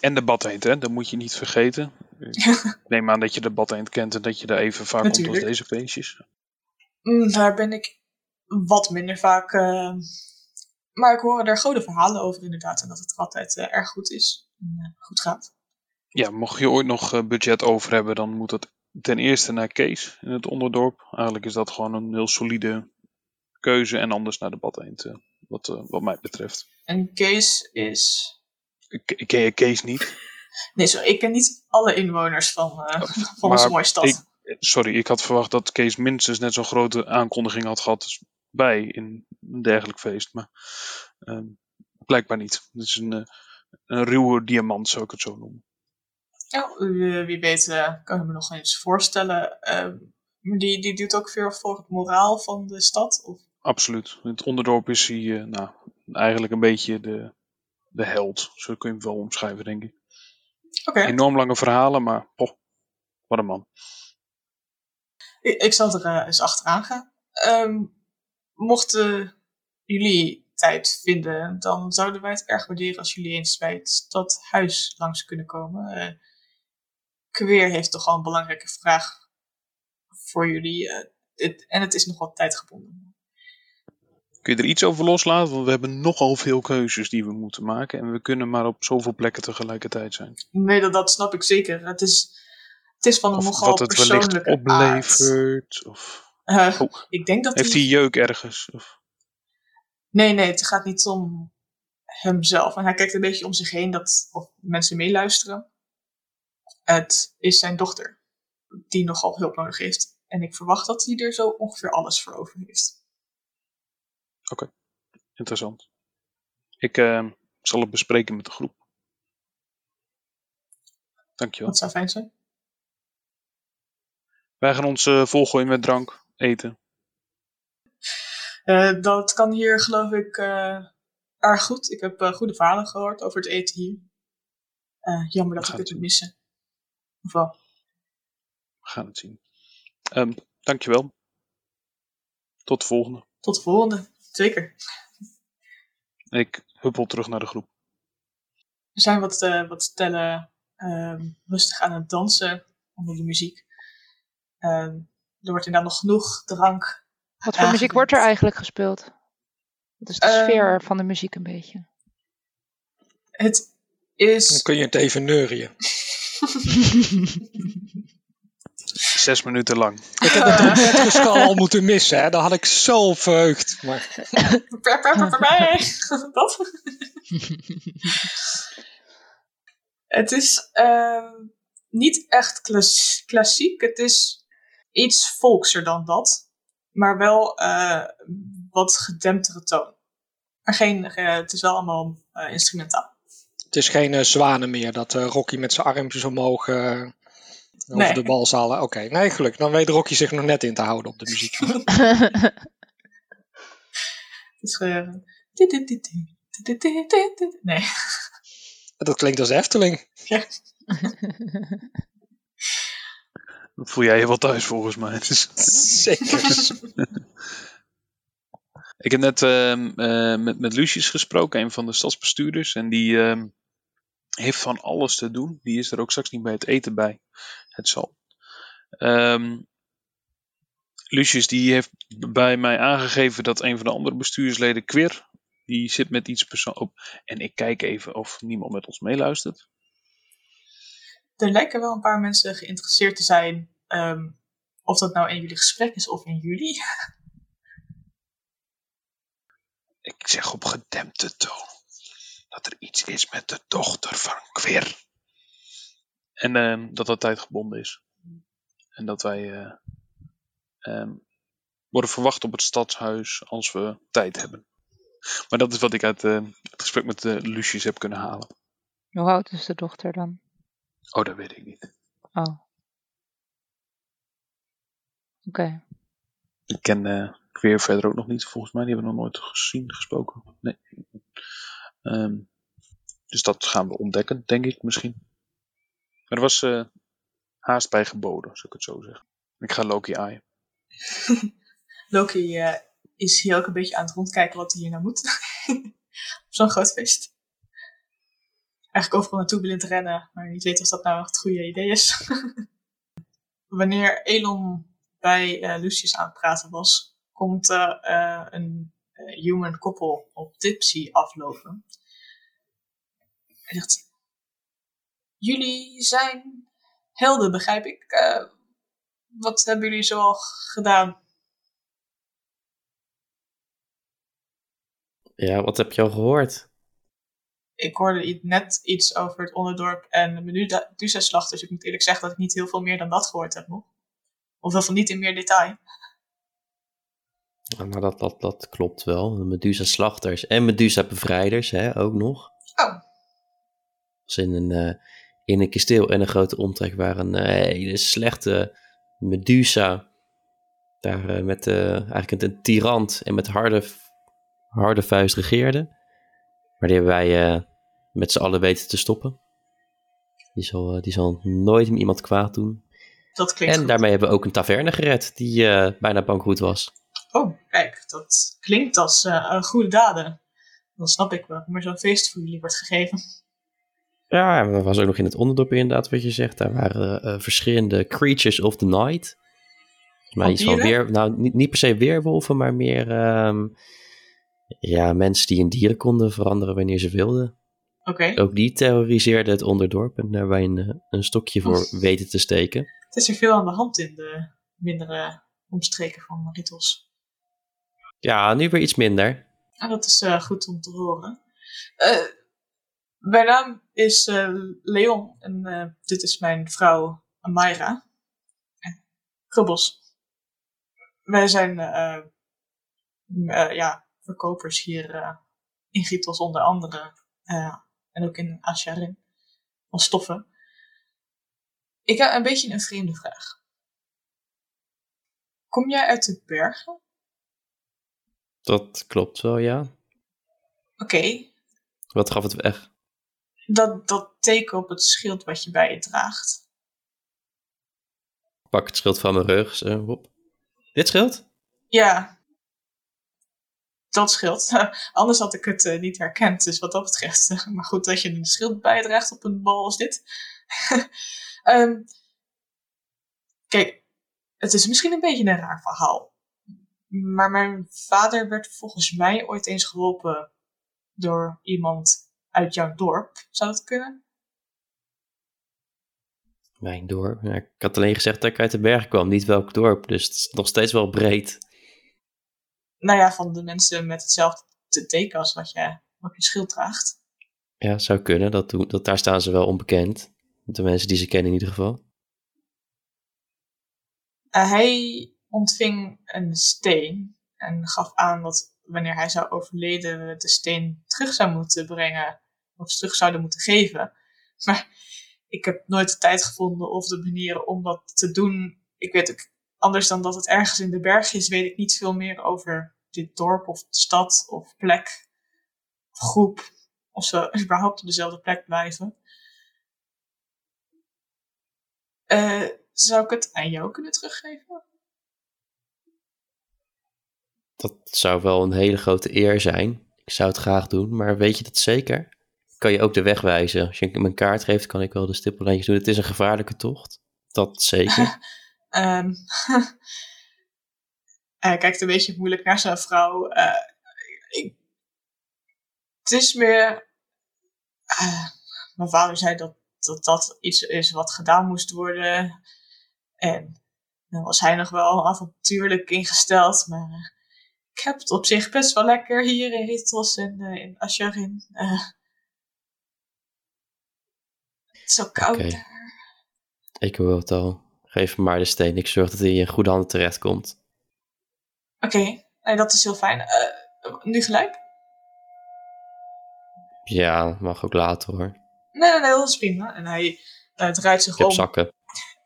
En de badheend, hè? Dat moet je niet vergeten. Ik neem aan dat je de badheend kent en dat je daar even vaak komt als deze feestjes. Mm, daar ben ik wat minder vaak. Maar ik hoor er goede verhalen over inderdaad. En dat het er altijd eh, erg goed is. En eh, goed gaat. Ja, mocht je ooit nog eh, budget over hebben, dan moet dat ten eerste naar Kees in het onderdorp. Eigenlijk is dat gewoon een heel solide keuze en anders naar de eh, wat, wat mij betreft. En Kees is. Ik ken je Kees niet? Nee, sorry, ik ken niet alle inwoners van, van onze mooie stad. ik- Sorry, ik had verwacht dat Kees minstens net zo'n grote aankondiging had gehad als bij in een dergelijk feest. Maar ehm, blijkbaar niet. Het is een, eh, een ruwe diamant, zou ik het zo noemen. Ja, wie, wie weet eh, kan ik me nog eens voorstellen. eh, maar die, die doet ook veel voor het moraal van de stad. Of, Absoluut. In het onderdorp is hij eh, nou, eigenlijk een beetje de, de held. Zo kun je hem wel omschrijven, denk ik. Enorm lange verhalen, maar poh, wat een man. ik, ik zal er eh, eens achteraan gaan. Ehm, mochten jullie tijd vinden, dan zouden wij het erg waarderen als jullie eens bij het stadhuis langs kunnen komen. Eh Queer heeft toch al een belangrijke vraag voor jullie. eh, dit- en het is nog wat tijdgebonden. Kun je er iets over loslaten? Want we hebben nogal veel keuzes die we moeten maken. En we kunnen maar op zoveel plekken tegelijkertijd zijn. Nee, dat, dat snap ik zeker. Het is, het is van een nogal wat het wellicht persoonlijke aard. oplevert. Of Oh. Ik denk dat heeft hij... hij jeuk ergens? Of, Nee, nee, het gaat niet om hemzelf. En hij kijkt een beetje om zich heen dat of mensen meeluisteren. Het is zijn dochter, die nogal hulp nodig heeft. En ik verwacht dat hij er zo ongeveer alles voor over heeft. Interessant. Ik eh, zal het bespreken met de groep. Dankjewel. Dat zou fijn zijn. Wij gaan ons eh, volgooien met drank, eten. Eh, dat kan hier geloof ik eh, erg goed. Ik heb eh, goede verhalen gehoord over het eten hier. Jammer dat We ik het moet missen. Of wel? We gaan het zien. Ehm dankjewel. Tot de volgende. Tot de volgende. Zeker. Ik huppel terug naar de groep. We zijn wat, wat stellen ehm, rustig aan het dansen onder de muziek. Er wordt inderdaad nog genoeg drank. Wat voor muziek wordt er eigenlijk gespeeld? Wat is de Ehm, sfeer van de muziek een beetje? Het Dan is. kun je het even neurien. Zes minuten lang. Ik heb het trompetgeskal al moeten missen, hè. Daar had ik zo verheugd. Maar Per, per, per, per, per. Dat? het is ehm, niet echt klas- klassiek. Het is iets volkser dan dat. Maar wel eh, wat gedemptere toon. Maar geen, eh, het is wel allemaal eh, instrumentaal. het is geen zwanen meer dat eh, Rocky met zijn armpjes omhoog eh, over Nee. de balzaal. Oké, nee, gelukkig. Dan weet Rocky zich nog net in te houden op de muziek. Het is eh, Nee. Dat klinkt als Efteling. Dat voel jij je wel thuis volgens mij. Dus- Zeker. Ik heb net ehm, eh, met, met Lucius gesproken, een van de stadsbestuurders. En die ehm, heeft van alles te doen. Die is er ook straks niet bij het eten bij. Het zal. Ehm, Lucius die heeft bij mij aangegeven dat een van de andere bestuursleden, Quir, die zit met iets persoonlijks op. En ik kijk even of niemand met ons meeluistert. Er lijken wel een paar mensen geïnteresseerd te zijn. ehm, of dat nou in jullie gesprek is of in jullie. Ik zeg op gedempte toon dat er iets is met de dochter van Quir. En ehm, dat dat tijdgebonden is. En dat wij eh, ehm, worden verwacht op het stadshuis als we tijd hebben. Maar dat is wat ik uit eh, het gesprek met uh, Lucius heb kunnen halen. Hoe oud is de dochter dan? Oh, dat weet ik niet. Oh. Oké. Ik ken eh Quir verder ook nog niet, volgens mij. Die hebben we nog nooit gezien, gesproken. Nee. Ehm, dus dat gaan we ontdekken, denk ik misschien. Maar er was eh, haast bij geboden, zou ik het zo zeggen. Ik ga Loki aaien. Loki eh, is hier ook een beetje aan het rondkijken wat hij hier nou moet. Op zo'n groot feest. Eigenlijk overal naartoe willen rennen, maar niet weten of dat nou het goede idee is. Wanneer Elon bij eh, Lucius aan het praten was, komt eh, een eh, human koppel op Tipsy aflopen. Hij zegt: Jullie zijn helden, begrijp ik. Wat hebben jullie zoal gedaan? Ja, wat heb je al gehoord? Ik hoorde net iets over het onderdorp en de Medusa-slacht. Dus ik moet eerlijk zeggen dat ik niet heel veel meer dan dat gehoord heb nog. Of wel van niet in meer detail. Ja, maar dat, dat, dat klopt wel. De Medusa-slachters en Medusa-bevrijders hè, ook nog. Oh, Als in een, eh, in een kasteel en een grote omtrek waar een eh, hele slechte Medusa daar eh, met eigenlijk een tirant en met harde, harde vuist regeerde. Maar die hebben wij met z'n allen weten te stoppen. Die zal, eh, die zal nooit iemand kwaad doen. dat klinkt En goed. daarmee hebben we ook een taverne gered die eh, bijna bankroet was. Oh, kijk, dat klinkt als een goede daden. Dan snap ik waarom er zo'n feest voor jullie wordt gegeven. Ja, dat was ook nog in het onderdorp inderdaad wat je zegt. Daar waren verschillende creatures of the night. Mij iets van weer, nou niet, niet per se weerwolven, maar meer ehm, ja, mensen die in dieren konden veranderen wanneer ze wilden. Ook die terroriseerden het onderdorp en daar wij een, eh, een stokje voor weten te steken. het is er veel aan de hand in de mindere omstreken van Ritos. Ja, nu weer iets minder. Ah, dat is eh, goed om te horen. Eh, mijn naam is Leon en dit is mijn vrouw Amaira. En Grubbels. Wij zijn, ja, verkopers hier uh, in Gitos onder andere. En ook in Asharin. Van stoffen. Ik heb een beetje een vreemde vraag. Kom jij uit de bergen? Dat klopt wel, ja. Oké. Wat gaf het weg? Dat, dat teken op het schild wat je bij je draagt. Pak het schild van mijn rug. Zo, hop. Dit schild? Ja. Dat schild. Anders had ik het uh, niet herkend, dus wat dat betreft. maar goed, dat je een schild bijdraagt op een bal als dit. um, kijk, het is misschien een beetje een raar verhaal. Maar mijn vader werd volgens mij ooit eens geholpen door iemand uit jouw dorp. Zou dat kunnen? Mijn dorp? ik had alleen gezegd dat ik uit de berg kwam, niet welk dorp. Dus het is nog steeds wel breed. Nou ja, van de mensen met hetzelfde teken als wat je op je schild draagt. Ja, zou kunnen. Dat, dat, daar staan ze wel onbekend. De mensen die ze kennen in ieder geval. Uh, hij ontving een steen en gaf aan dat wanneer hij zou overleden we de steen terug zou moeten brengen of terug zouden moeten geven. Maar ik heb nooit de tijd gevonden of de manieren om dat te doen. Ik weet ook, anders dan dat het ergens in de berg is, weet ik niet veel meer over dit dorp of stad of plek of groep. Of ze überhaupt op dezelfde plek blijven. Uh, zou ik het aan jou kunnen teruggeven? Dat zou wel een hele grote eer zijn. Ik zou het graag doen, maar weet je dat zeker? Kan je ook de weg wijzen? Als je mijn kaart geeft, kan ik wel de stippellijntjes doen. Het is een gevaarlijke tocht. Dat zeker. um, hij kijkt een beetje moeilijk naar zijn vrouw. Uh, ik, het is meer. Uh, mijn vader zei dat, dat dat iets is wat gedaan moest worden. En dan was hij nog wel avontuurlijk ingesteld. Maar uh, ik heb het op zich best wel lekker hier in Ritos en in Asherin. het is zo koud okay. daar. Ik hoor het al. Geef me maar de steen. Ik zorg dat hij in goede handen terechtkomt. Oké, okay. nee, dat is heel fijn. nu gelijk? Ja, mag ook later hoor. Nee, nee, nee, dat is prima. En hij uh, draait zich om. zakken.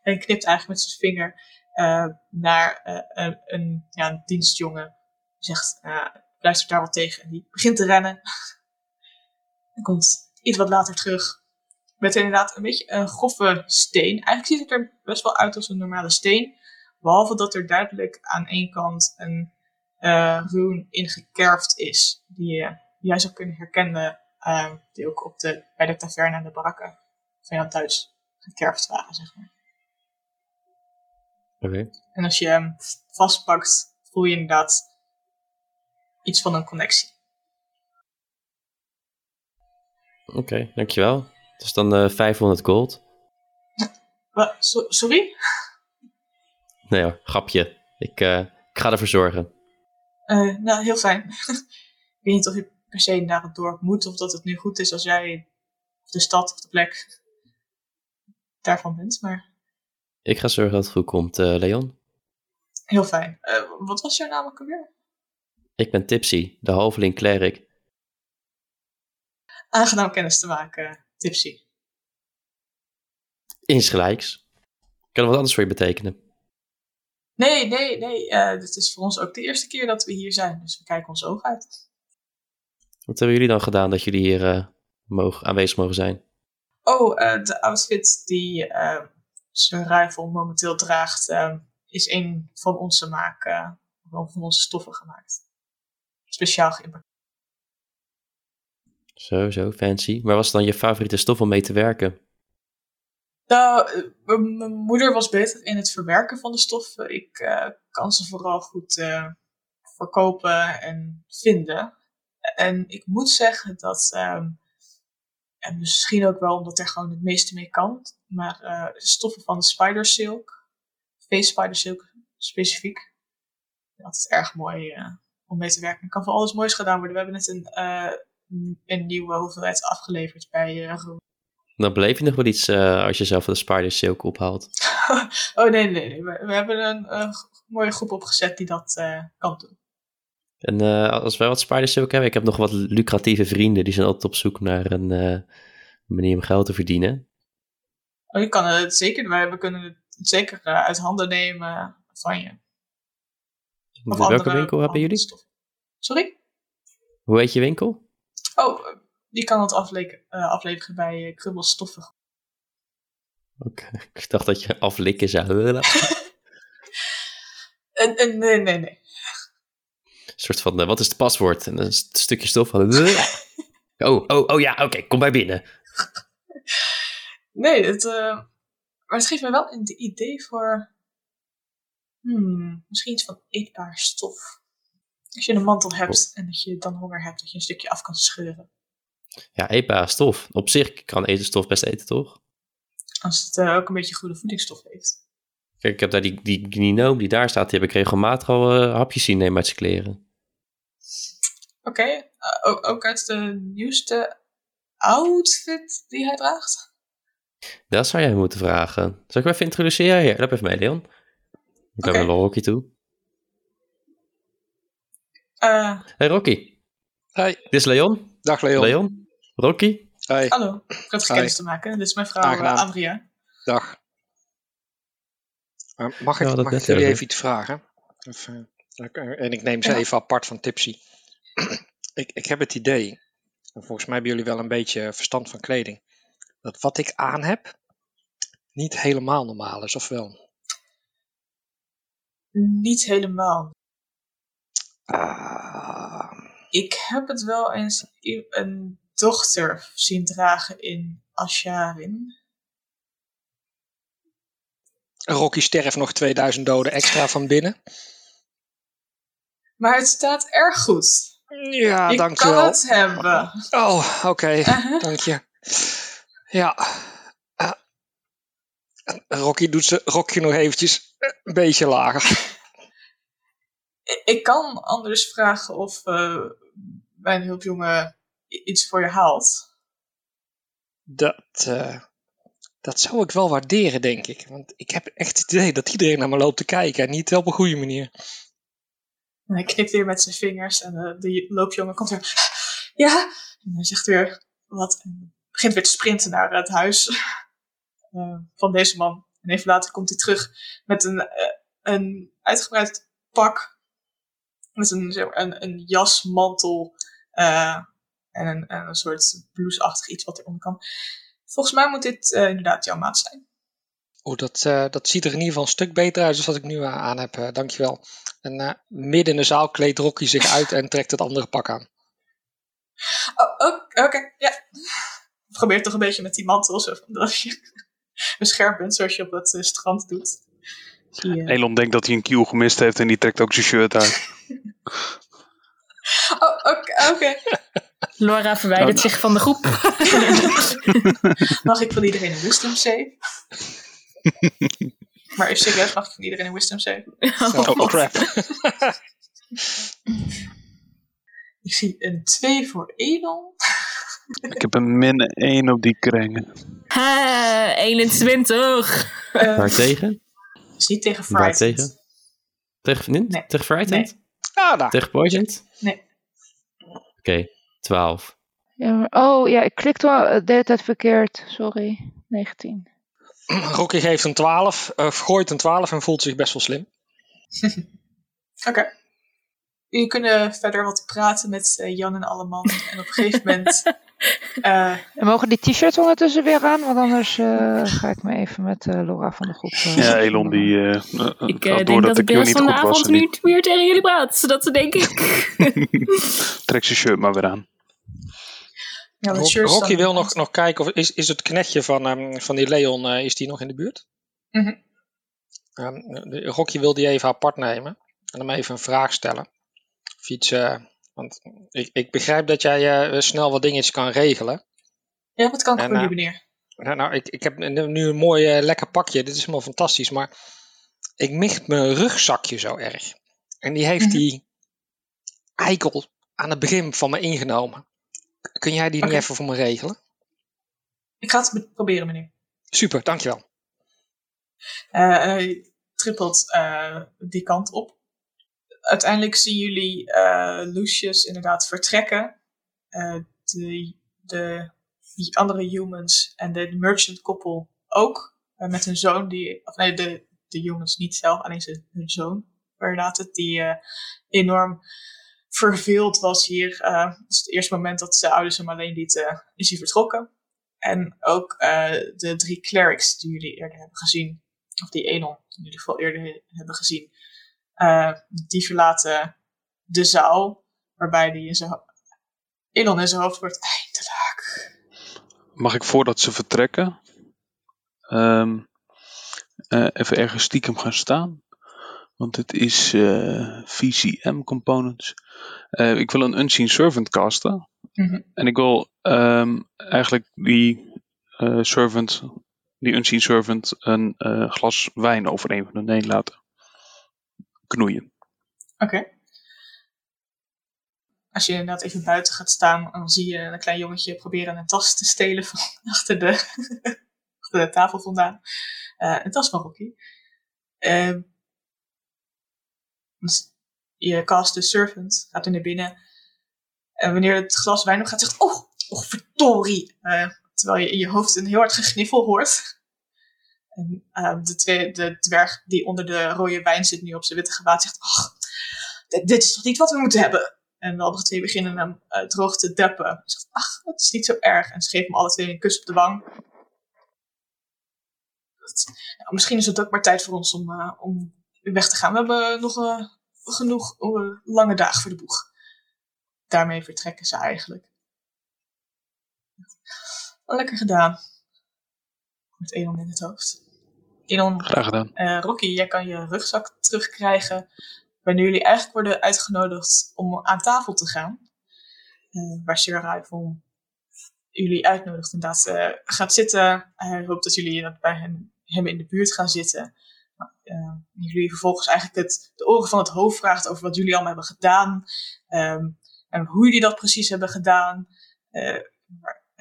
En knipt eigenlijk met zijn vinger uh, naar een, een, ja, een dienstjongen. Die zegt, luistert daar wat tegen. En die begint te rennen. en komt iets wat later terug. Met inderdaad een beetje een grove steen. Eigenlijk ziet het er best wel uit als een normale steen. Behalve dat er duidelijk aan één kant een uh, rune ingekerfd is. Die je jij zou kunnen herkennen. Uh, die ook op de, bij de taverne en de barakken van jou thuis gekerfd waren, zeg maar. Okay. En als je hem vastpakt, voel je inderdaad iets van een connectie. Oké, okay, dankjewel. Dat is dan uh, 500 gold. Wat? So sorry? Nee hoor, grapje. Ik, uh, ik ga ervoor zorgen. Uh, nou, heel fijn. ik weet niet of je per se naar het dorp moet of dat het nu goed is als jij of de stad of de plek daarvan bent, maar... Ik ga zorgen dat het goed komt, uh, Leon. Heel fijn. Uh, wat was jouw naam ook alweer? Ik ben Tipsy, de halveling klerk. Aangenaam kennis te maken, Tipsy. Insgelijks. Kan er wat anders voor je betekenen? Nee, nee, nee. Uh, dit is voor ons ook de eerste keer dat we hier zijn, dus we kijken ons oog uit. Wat hebben jullie dan gedaan dat jullie hier uh, mogen, aanwezig mogen zijn? Oh, uh, de outfit die zijn momenteel draagt, is een van onze maak, van onze stoffen gemaakt. Speciaal geïmporteerd. Zo, zo, fancy. Maar was dan je favoriete stof om mee te werken? Nou, mijn moeder was beter in het verwerken van de stoffen. Ik uh, kan ze vooral goed uh, verkopen en vinden. En ik moet zeggen dat, um, en misschien ook wel omdat er gewoon het meeste mee kan, maar uh, stoffen van Spider Silk, Face Spider Silk specifiek, dat is erg mooi om mee te werken. Er kan voor alles moois gedaan worden. We hebben net een, een nieuwe hoeveelheid afgeleverd bij Room. Dan beleef je nog wel iets uh, als je zelf de Spider Silk ophaalt. oh nee, nee, nee. We, we hebben een, mooie groep opgezet die dat uh, kan doen. En eh, als wij wat spiders hebben, ik heb nog wat lucratieve vrienden. Die zijn altijd op zoek naar een uh, manier om geld te verdienen. Oh, je kan het zeker, wij we kunnen het zeker uh, uit handen nemen van je. Of welke winkel hebben jullie? Stof. Sorry? Hoe heet je winkel? Oh, die kan het afle afleveren bij Krubbelstoffen. Oké, okay. ik dacht dat je aflikken zou willen. nee, nee, nee. Een soort van, uh, wat is het paswoord? En een stukje stof van... oh, oh, oh ja, oké, kom bij binnen. Nee, het, uh, maar het geeft me wel een idee voor... Hmm, misschien iets van eetbaar stof. Als je een mantel hebt en dat je dan honger hebt, dat je een stukje af kan scheuren. Ja, eetbare stof. Op zich kan etenstof best eten, toch? Als het uh, ook een beetje goede voedingsstof heeft. Kijk, ik heb daar die, die gninoom die daar staat, die heb ik regelmatig al uh, hapjes zien nemen uit zijn kleren. Oké, okay. uh, ook, uit de nieuwste outfit die hij draagt? Dat zou jij moeten vragen. Zal ik hem even introduceren? Ja, loop even mee, Leon. Ik ga okay. naar Rocky toe. Uh, hey Rocky. Hi. Dit is Leon. Dag Leon. Leon. Rocky. Hi. Hallo, prettig kennis te maken. Dit is mijn vrouw uh, Andrea. Dag. Uh, mag ik, ja, mag ik jullie even iets vragen? Of, en ik neem ze ja. even apart van Tipsy. ik, ik heb het idee, en volgens mij hebben jullie wel een beetje verstand van kleding, dat wat ik aan heb niet helemaal normaal is, of wel? Niet helemaal. Ah. Ik heb het wel eens een dochter zien dragen in Asharin. Rocky sterft nog 2000 doden extra van binnen. Maar het staat erg goed. Ja, je dankjewel. kan het hebben. Oh, oké. Okay. Uh -huh. Dank je. Ja. Uh, Rocky doet ze Rocky nog eventjes een beetje lager. Ik kan anders vragen of uh, mijn hulpjongen iets voor je haalt. Dat, uh, dat zou ik wel waarderen, denk ik. Want ik heb echt het idee dat iedereen naar me loopt te kijken en niet op een goede manier. En hij knipt weer met zijn vingers en de, de loopjongen komt weer. Ja! En hij zegt weer wat en begint weer te sprinten naar het huis van deze man. En even later komt hij terug met een, een uitgebreid pak. Met een, een, een jas, mantel uh, en een, en een soort blouseachtig iets wat eronder kan. Volgens mij moet dit inderdaad jouw maat zijn. Oh, dat, dat ziet er in ieder geval een stuk beter uit dan wat ik nu aan heb. dankjewel. En midden in de zaal kleedt Rocky zich uit en trekt het andere pak aan. Oh, Oké, okay, ja. Probeer toch een beetje met die mantel, zo van dat je beschermd bent, zoals je op dat strand doet. Elon denkt dat hij een cue gemist heeft en die trekt ook zijn shirt uit. oh, oké. Okay, Laura verwijdert oh, zich van de groep. Mag ik van iedereen een wisdom save? Maar even serieus, mag ik van iedereen een wisdom save? Oh, oh crap. ik zie een 2 voor Edel. ik heb een min 1 op die kringen. Ha, 21. Uh, Waar tegen? Is niet tegen Frightened. Waar tegen? Tegen, nee? nee. tegen Frightened? Nee. Ah, daar. Tegen Poisoned? Nee. Oké, okay, 12. Ja, maar, oh ja, ik klikte wel de hele tijd verkeerd. Sorry. 19. Rocky geeft een 12, uh, gooit een 12 en voelt zich best wel slim. Oké. Okay. Jullie kunnen verder wat praten met uh, Jan en Alleman. En op een gegeven moment. Uh, en mogen die t-shirts ondertussen weer aan? Want anders uh, ga ik me even met Laura van de groep. ja, Elon die. ik denk dat ik de rest van de avond nu niet meer tegen jullie praat. Zodat ze denk ik. Trek zijn shirt maar weer aan. Ja, Rock, Rocky wil nog, nog kijken of is, is het knechtje van, um, van die Leon, uh, is die nog in de buurt? Mm -hmm. um, Rocky wil die even apart nemen en hem even een vraag stellen. Of iets, uh, want ik, ik begrijp dat jij uh, snel wat dingetjes kan regelen. Ja, wat kan ik voor die meneer? Nou, nou ik, ik heb nu een mooi lekker pakje, dit is helemaal fantastisch, maar ik micht mijn rugzakje zo erg. En die heeft mm -hmm. die eikel aan het begin van me ingenomen. Kun jij die okay. niet even voor me regelen? Ik ga het proberen, meneer. Super, dankjewel. Uh, hij trippelt uh, die kant op. uiteindelijk zien jullie uh, Lucius inderdaad vertrekken. Uh, de, de, andere humans en de merchant koppel ook. Uh, met hun zoon, die, of nee, de, de humans niet zelf, alleen ze, hun zoon. Inderdaad, het, die enorm verveeld was hier. dus het eerste moment dat zijn ouders hem alleen lieten, is hij vertrokken. En ook de drie clerics die jullie eerder hebben gezien, of die Enon, die jullie veel eerder hebben gezien, uh, die verlaten de zaal, waarbij die in zijn, Elon in zijn hoofd wordt eindelijk. Mag ik voordat ze vertrekken, um, uh, even ergens stiekem gaan staan? Want het is uh, VCM components. Ik wil een Unseen Servant casten. Mm -hmm. En ik wil um, eigenlijk die servant, die Unseen Servant, een glas wijn over een van hun heen laten knoeien. Oké. Als je inderdaad even buiten gaat staan, dan zie je een klein jongetje proberen een tas te stelen van achter de, tafel vandaan. Uh, een tas van Rocky. Uh, je cast de servant, gaat er naar binnen. En wanneer het glas wijn op gaat, zegt oh, oh verdorie. Uh, terwijl je in je hoofd een heel hard gegniffel hoort. En uh, de, twee, de dwerg die onder de rode wijn zit nu op zijn witte gewaad zegt, ach, dit, is toch niet wat we moeten hebben? En andere twee beginnen hem uh, droog te deppen. Hij zegt, ach, het is niet zo erg. En ze geven hem alle twee een kus op de wang. Nou, misschien is het ook maar tijd voor ons om, uh, om weg te gaan. We hebben nog genoeg lange dagen voor de boeg. Daarmee vertrekken ze eigenlijk. Lekker gedaan. Met Elon in het hoofd. Elon, Graag gedaan. Uh, Rocky, jij kan je rugzak terugkrijgen. Wanneer jullie eigenlijk worden uitgenodigd om aan tafel te gaan. Uh, waar Sir Raifon jullie uitnodigt inderdaad uh, gaat zitten. Hij hoopt dat jullie bij hem, hem in de buurt gaan zitten. Uh, jullie vervolgens eigenlijk het, de oren van het hoofd vraagt over wat jullie allemaal hebben gedaan. Um, en hoe jullie dat precies hebben gedaan. Uh,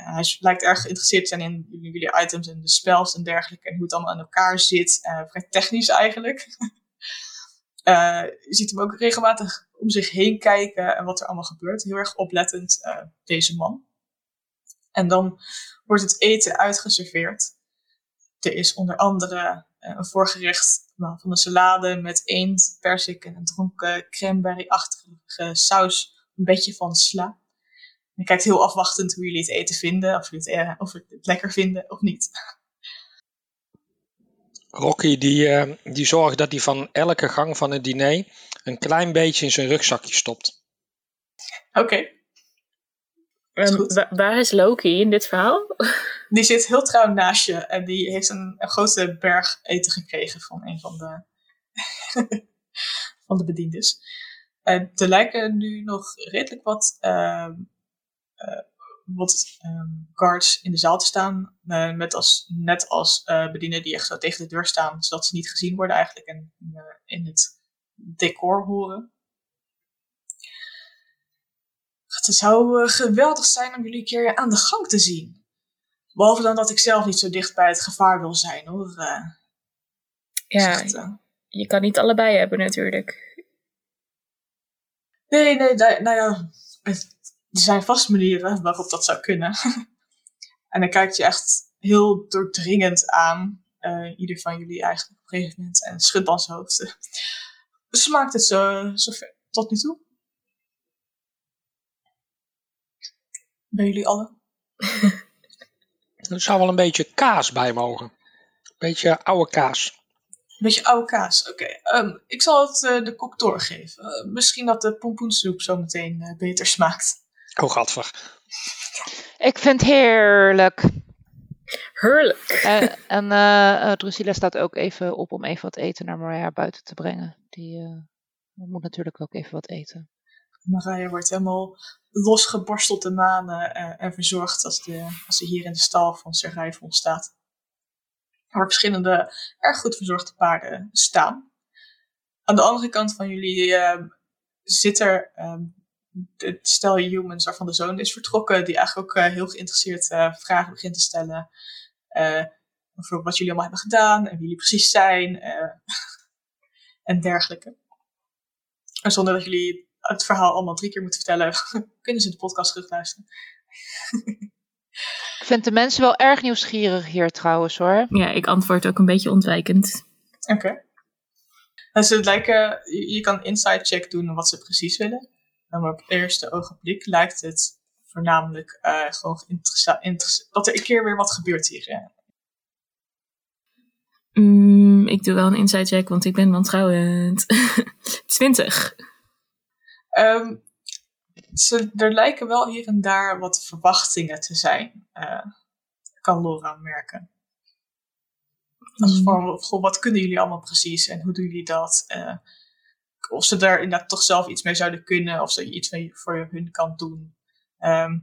hij lijkt erg geïnteresseerd te zijn in jullie items en de spells en dergelijke. En hoe het allemaal aan elkaar zit. Uh, vrij technisch eigenlijk. uh, je ziet hem ook regelmatig om zich heen kijken en wat er allemaal gebeurt. Heel erg oplettend, deze man. En dan wordt het eten uitgeserveerd. Er is onder andere een voorgerecht van een salade met eend, persik en een dronken cranberry-achtige saus. Een beetje van sla. Je kijkt heel afwachtend hoe jullie het eten vinden, of jullie het, eh, of het lekker vinden of niet. Rocky die, uh, die zorgt dat hij van elke gang van het diner een klein beetje in zijn rugzakje stopt. Oké. Okay. Um, waar is Loki in dit verhaal? Die zit heel trouw naast je en die heeft een, een grote berg eten gekregen van een van de, van de bediendes. En er lijken nu nog redelijk wat uh, wat um, guards in de zaal te staan. Uh, met als, net als uh, bedienden die echt zo tegen de deur staan, zodat ze niet gezien worden eigenlijk en in het decor horen. Het zou geweldig zijn om jullie een keer aan de gang te zien. Behalve dan dat ik zelf niet zo dicht bij het gevaar wil zijn hoor. ja, je kan niet allebei hebben natuurlijk. Nee, nee, nou ja, er zijn vast manieren waarop dat zou kunnen. en dan kijkt je echt heel doordringend aan. Uh, ieder van jullie eigenlijk op een gegeven moment. En schudt dan zijn hoofd. Smaakt het zo, zo ver, tot nu toe? Bij jullie allen? er zou wel een beetje kaas bij mogen. Een beetje oude kaas. Een beetje oude kaas, oké. Okay. Um, ik zal het uh, de kok doorgeven. Uh, misschien dat de pompoensoep zo meteen beter smaakt. Oh, gadver. Ik vind het heerlijk. Heerlijk. En, en uh, Drusilla staat ook even op om even wat eten naar Mariah buiten te brengen. Die uh, moet natuurlijk ook even wat eten. Mariah wordt helemaal losgeborsteld de manen uh, en verzorgd als, de, als ze hier in de stal van Sir Rijfel staat. Waar verschillende erg goed verzorgde paarden staan. Aan de andere kant van jullie zit er um, het stel humans waarvan de zoon is vertrokken, die eigenlijk ook uh, heel geïnteresseerd uh, vragen begint te stellen uh, over wat jullie allemaal hebben gedaan en wie jullie precies zijn en dergelijke. En zonder dat jullie het verhaal allemaal drie keer moeten vertellen, kunnen ze de podcast terugluisteren. Ik vind de mensen wel erg nieuwsgierig hier trouwens hoor. Ja, ik antwoord ook een beetje ontwijkend. Oké. Dus het lijken, je, je kan inside check doen wat ze precies willen. Maar op het eerste ogenblik lijkt het voornamelijk eh, gewoon interessant dat er een keer weer wat gebeurt hier. Hè? Mm, ik doe wel een inside check, want ik ben wantrouwend. 20. Ehm, ze, er lijken wel hier en daar wat verwachtingen te zijn. eh, kan Laura merken. Als Mm. goh, wat kunnen jullie allemaal precies en hoe doen jullie dat? Eh, of ze daar inderdaad toch zelf iets mee zouden kunnen, of ze iets mee voor hun kan doen. Ehm,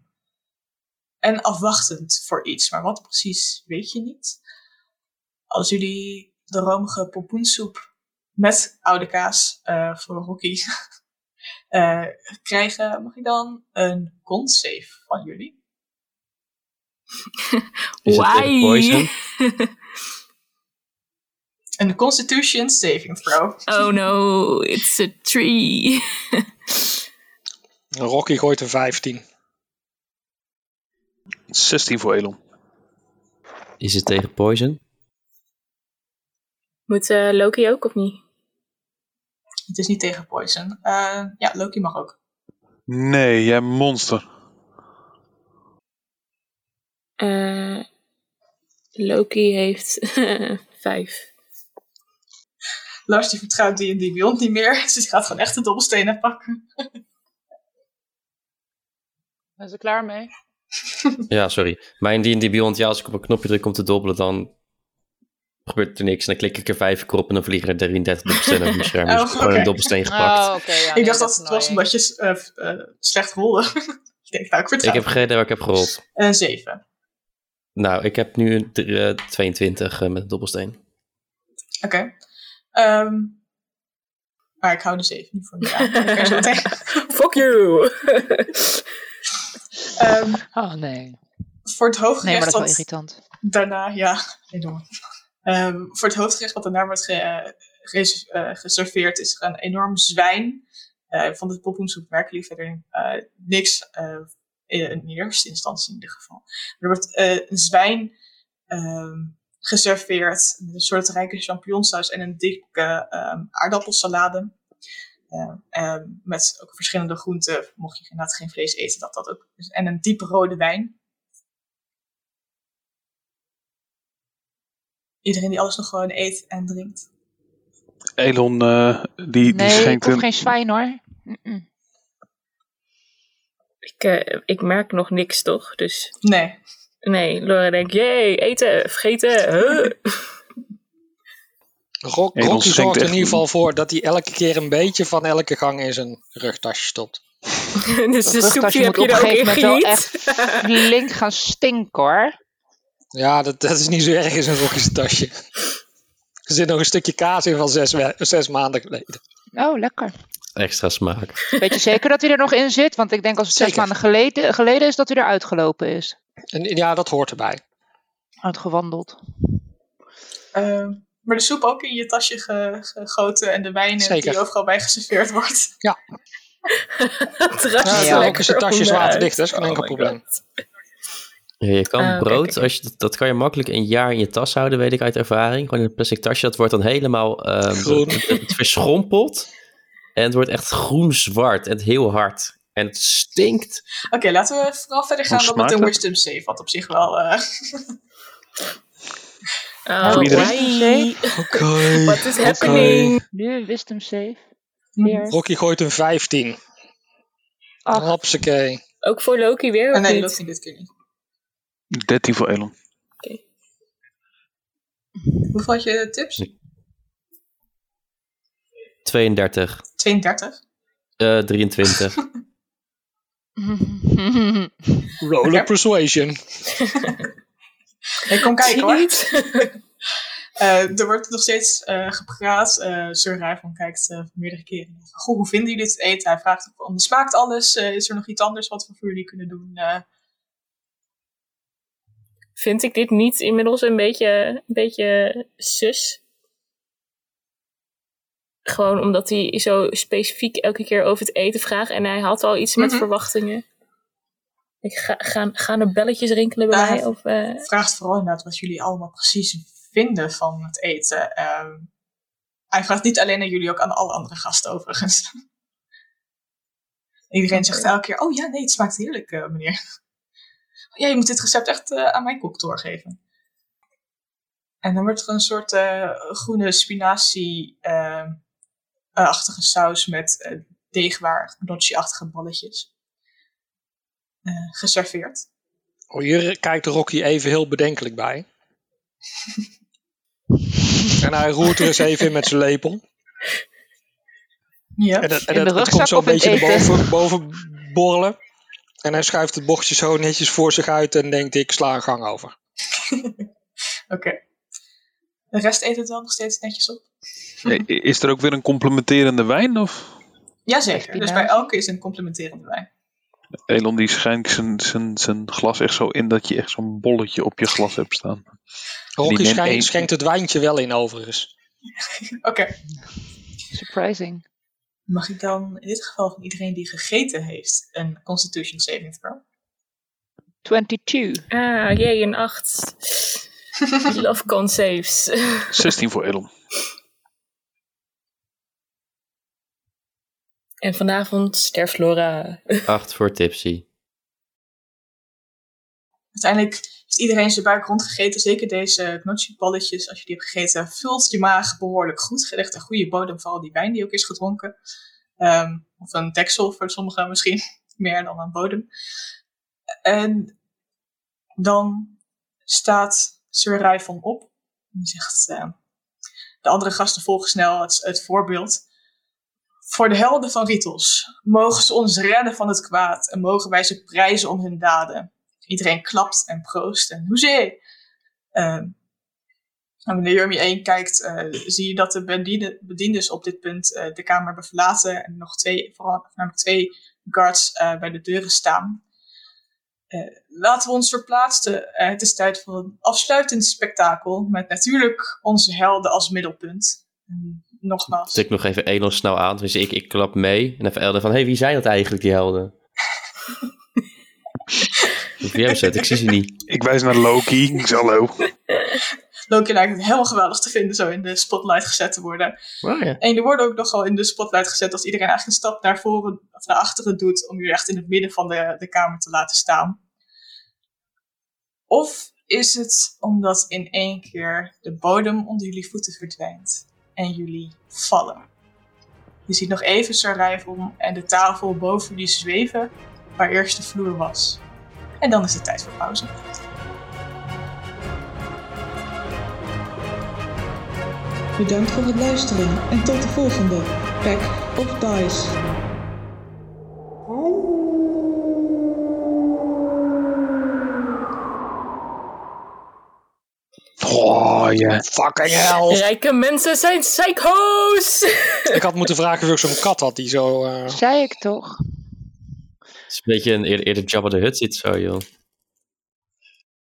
en afwachtend voor iets, maar wat precies weet je niet. Als jullie de romige pompoensoep met oude kaas eh, voor Rocky eh, krijgen, mag ik dan een con save van jullie? Is poison? Een Constitution saving throw. oh no, it's a tree. Rocky gooit een 15. 16 voor Elon. Is het tegen poison? Moet eh, Loki ook of niet? Het is niet tegen poison. Eh, ja, Loki mag ook. Nee, jij monster. Eh, Loki heeft vijf. Lars die vertrouwt die en die Beyond niet meer. Dus die gaat gewoon echt de dobbelstenen pakken. Ben ze klaar mee? Ja, sorry. Mijn D&D Beyond, ja, als ik op een knopje druk om te dobbelen, dan gebeurt er niks. En dan klik ik er vijf keer op en dan vliegen er 33 dobbelstenen op mijn scherm. Dus Oh, ik heb gewoon een dobbelsteen gepakt. Oh, ja, ik nee, dacht dat het was omdat je eh, eh, slecht rolde. ik denk, nou, ik ik vertrouw. heb geen idee waar ik heb gerold. Een 7. Nou, ik heb nu een dr- eh, 22 eh, met een dobbelsteen. Oké. Ehm, maar ik hou de 7 nu voor nu aan. Fuck you! Ehm, Oh nee. voor het hoofdgerecht Nee, maar dat is wel wat irritant. daarna, ja. Ehm, voor het hoofdgerecht wat daarna wordt ge- ges- eh, geserveerd is er een enorm zwijn. Eh, van de poppoensoep merken jullie verder eh, niks, eh, in, in eerste instantie in ieder geval. Er wordt eh, een zwijn ehm, geserveerd met een soort rijke champignonsaus en een dikke ehm, aardappelsalade. Eh, ehm, met ook verschillende groenten, mocht je inderdaad geen vlees eten, dat dat ook. En een diepe rode wijn. Iedereen die alles nog gewoon eet en drinkt. Elon, eh, die, die Nee, ik schenkt hoef een... geen zwijn hoor. Ik, eh, ik merk nog niks, toch? Dus Nee. Nee, Laura denkt, jee, eten, vergeten. huh." Rock, Rocky zorgt er in ieder geval een- voor dat hij elke keer een beetje van elke gang in zijn rugtasje stopt. dus de soepje heb je op er een ook in gegeven moment wel gegiet. Flink gaan stinken hoor. Ja, dat, dat is niet zo erg in zijn Rocky's tasje. Er zit nog een stukje kaas in van zes, zes maanden geleden. Oh, lekker. Extra smaak. Weet je zeker dat hij er nog in zit? Want ik denk als het zes maanden geleden, geleden is dat hij eruit gelopen is. En ja, dat hoort erbij. Uitgewandeld. Ehm, maar de soep ook in je tasje ge- gegoten en de wijn eh, Zeker. die overal bij geserveerd wordt. Ja, Ja, Rocky lekker zijn tasje is onderuit. waterdicht, dat is geen Oh enkel probleem. Ja, je kan Ah, brood. Als je, dat- kan je makkelijk een jaar in je tas houden, weet ik uit ervaring. Gewoon in een plastic tasje, dat wordt dan helemaal ehm, Groen. Het, het verschrompelt. En het wordt echt groen-zwart en heel hard. En het stinkt. Oké, laten we vooral verder gaan dan met een wisdom save. Wat op zich wel... eh, Oh, why? Oké. What is happening? Nu wisdom save. Weer. Rocky gooit een 15. Ach, Hopsakee. Ook voor Loki weer, oh, of nee, ik dit keer niet. 13 voor Elon. Hoeveel had je tips? 32, 32. eh 23. Roller persuasion. Ik kom kijken hoor. Eh, er wordt nog steeds eh, gepraat. eh Sir Rijvan kijkt eh, meerdere keren. Goh, hoe vinden jullie het eten? Hij vraagt ook van, smaakt alles? Eh, is er nog iets anders wat we voor jullie kunnen doen? Eh, Vind ik dit niet inmiddels een beetje, een beetje sus? Gewoon omdat hij zo specifiek elke keer over het eten vraagt. En hij had al iets met Mhm. verwachtingen. Ik ga, gaan, gaan er belletjes rinkelen bij Ja, mij? hij Of, eh, vraagt vooral inderdaad wat jullie allemaal precies vinden van het eten. Ehm, hij vraagt niet alleen aan jullie, ook aan alle andere gasten overigens. Iedereen zegt elke keer, oh ja, nee, het smaakt heerlijk, eh, meneer. Ja, je moet dit recept echt eh, aan mijn kok doorgeven. En dan wordt er een soort groene spinazie-achtige saus met eh, deegwaar, gnocchi-achtige balletjes eh, geserveerd. Oh, hier kijkt Rocky even heel bedenkelijk bij. en hij roert er eens even in met zijn lepel. Ja. En, dat, en In de dat- het rugzak komt zo'n beetje eten? erboven boven borrelen. En hij schuift het bochtje zo netjes voor zich uit en denkt ik sla een gang over. Oké. De rest eet het wel nog steeds netjes op? Ja, Is er ook weer een complementerende wijn? Of? Jazeker. Dus bij elke is een complementerende wijn. Elon die schijnt zijn, zijn, zijn glas echt zo in dat je echt zo'n bolletje op je glas hebt staan. Rocky schenkt, één- schenkt het wijntje wel in overigens. Oké. Surprising. Mag ik dan in dit geval van iedereen die gegeten heeft een Constitution Saving Throw? 22. ah, jee, een 8. Love con saves. 16 voor Elon. en vanavond sterft Laura. 8 voor Tipsy. Uiteindelijk heeft iedereen zijn buik rondgegeten. Zeker deze gnocchi-balletjes, als je die hebt gegeten, vult je maag behoorlijk goed. Je legt een goede bodem voor al die wijn die ook is gedronken. Ehm, of een deksel voor sommigen misschien, meer dan een bodem. En dan staat Sir Rijvan op. En zegt, ehm, de andere gasten volgen snel het, het voorbeeld. Voor de helden van Ritos, mogen ze ons redden van het kwaad en mogen wij ze prijzen om hun daden. Iedereen klapt en proost en hoezee. Ehm, en wanneer je om je heen kijkt, eh, zie je dat de bediende, bediendes op dit punt eh, de kamer hebben verlaten. En nog twee, vooral, namelijk twee guards eh, bij de deuren staan. Eh, laten we ons verplaatsen. Eh, het is tijd voor een afsluitend spektakel. Met natuurlijk onze helden als middelpunt. En nogmaals. Tik nog even Elon snel aan. Dus ik, ik klap mee. En even Elden van, hé, hey, wie zijn dat eigenlijk, die helden? Wie hebben ze het? Ik zie ze niet. Ik wijs naar Loki. Ik zeg hallo. Loki lijkt het helemaal geweldig te vinden zo in de spotlight gezet te worden. Ja. En jullie worden ook nogal in de spotlight gezet als iedereen eigenlijk een stap naar voren of naar achteren doet om jullie echt in het midden van de, de kamer te laten staan. Of is het omdat in één keer de bodem onder jullie voeten verdwijnt en jullie vallen? Je ziet nog even Sir Rijvom en de tafel boven jullie zweven waar eerst de vloer was. En dan is het tijd voor pauze. Bedankt voor het luisteren en tot de volgende Pack of Dice. Oh ja. Fucking hell. Rijke mensen zijn psycho's! Ik had moeten vragen of ik zo'n kat had die zo... eh, Zei ik toch? Het is een beetje een eerder, eerder Jabba de Hutt zit zo, joh.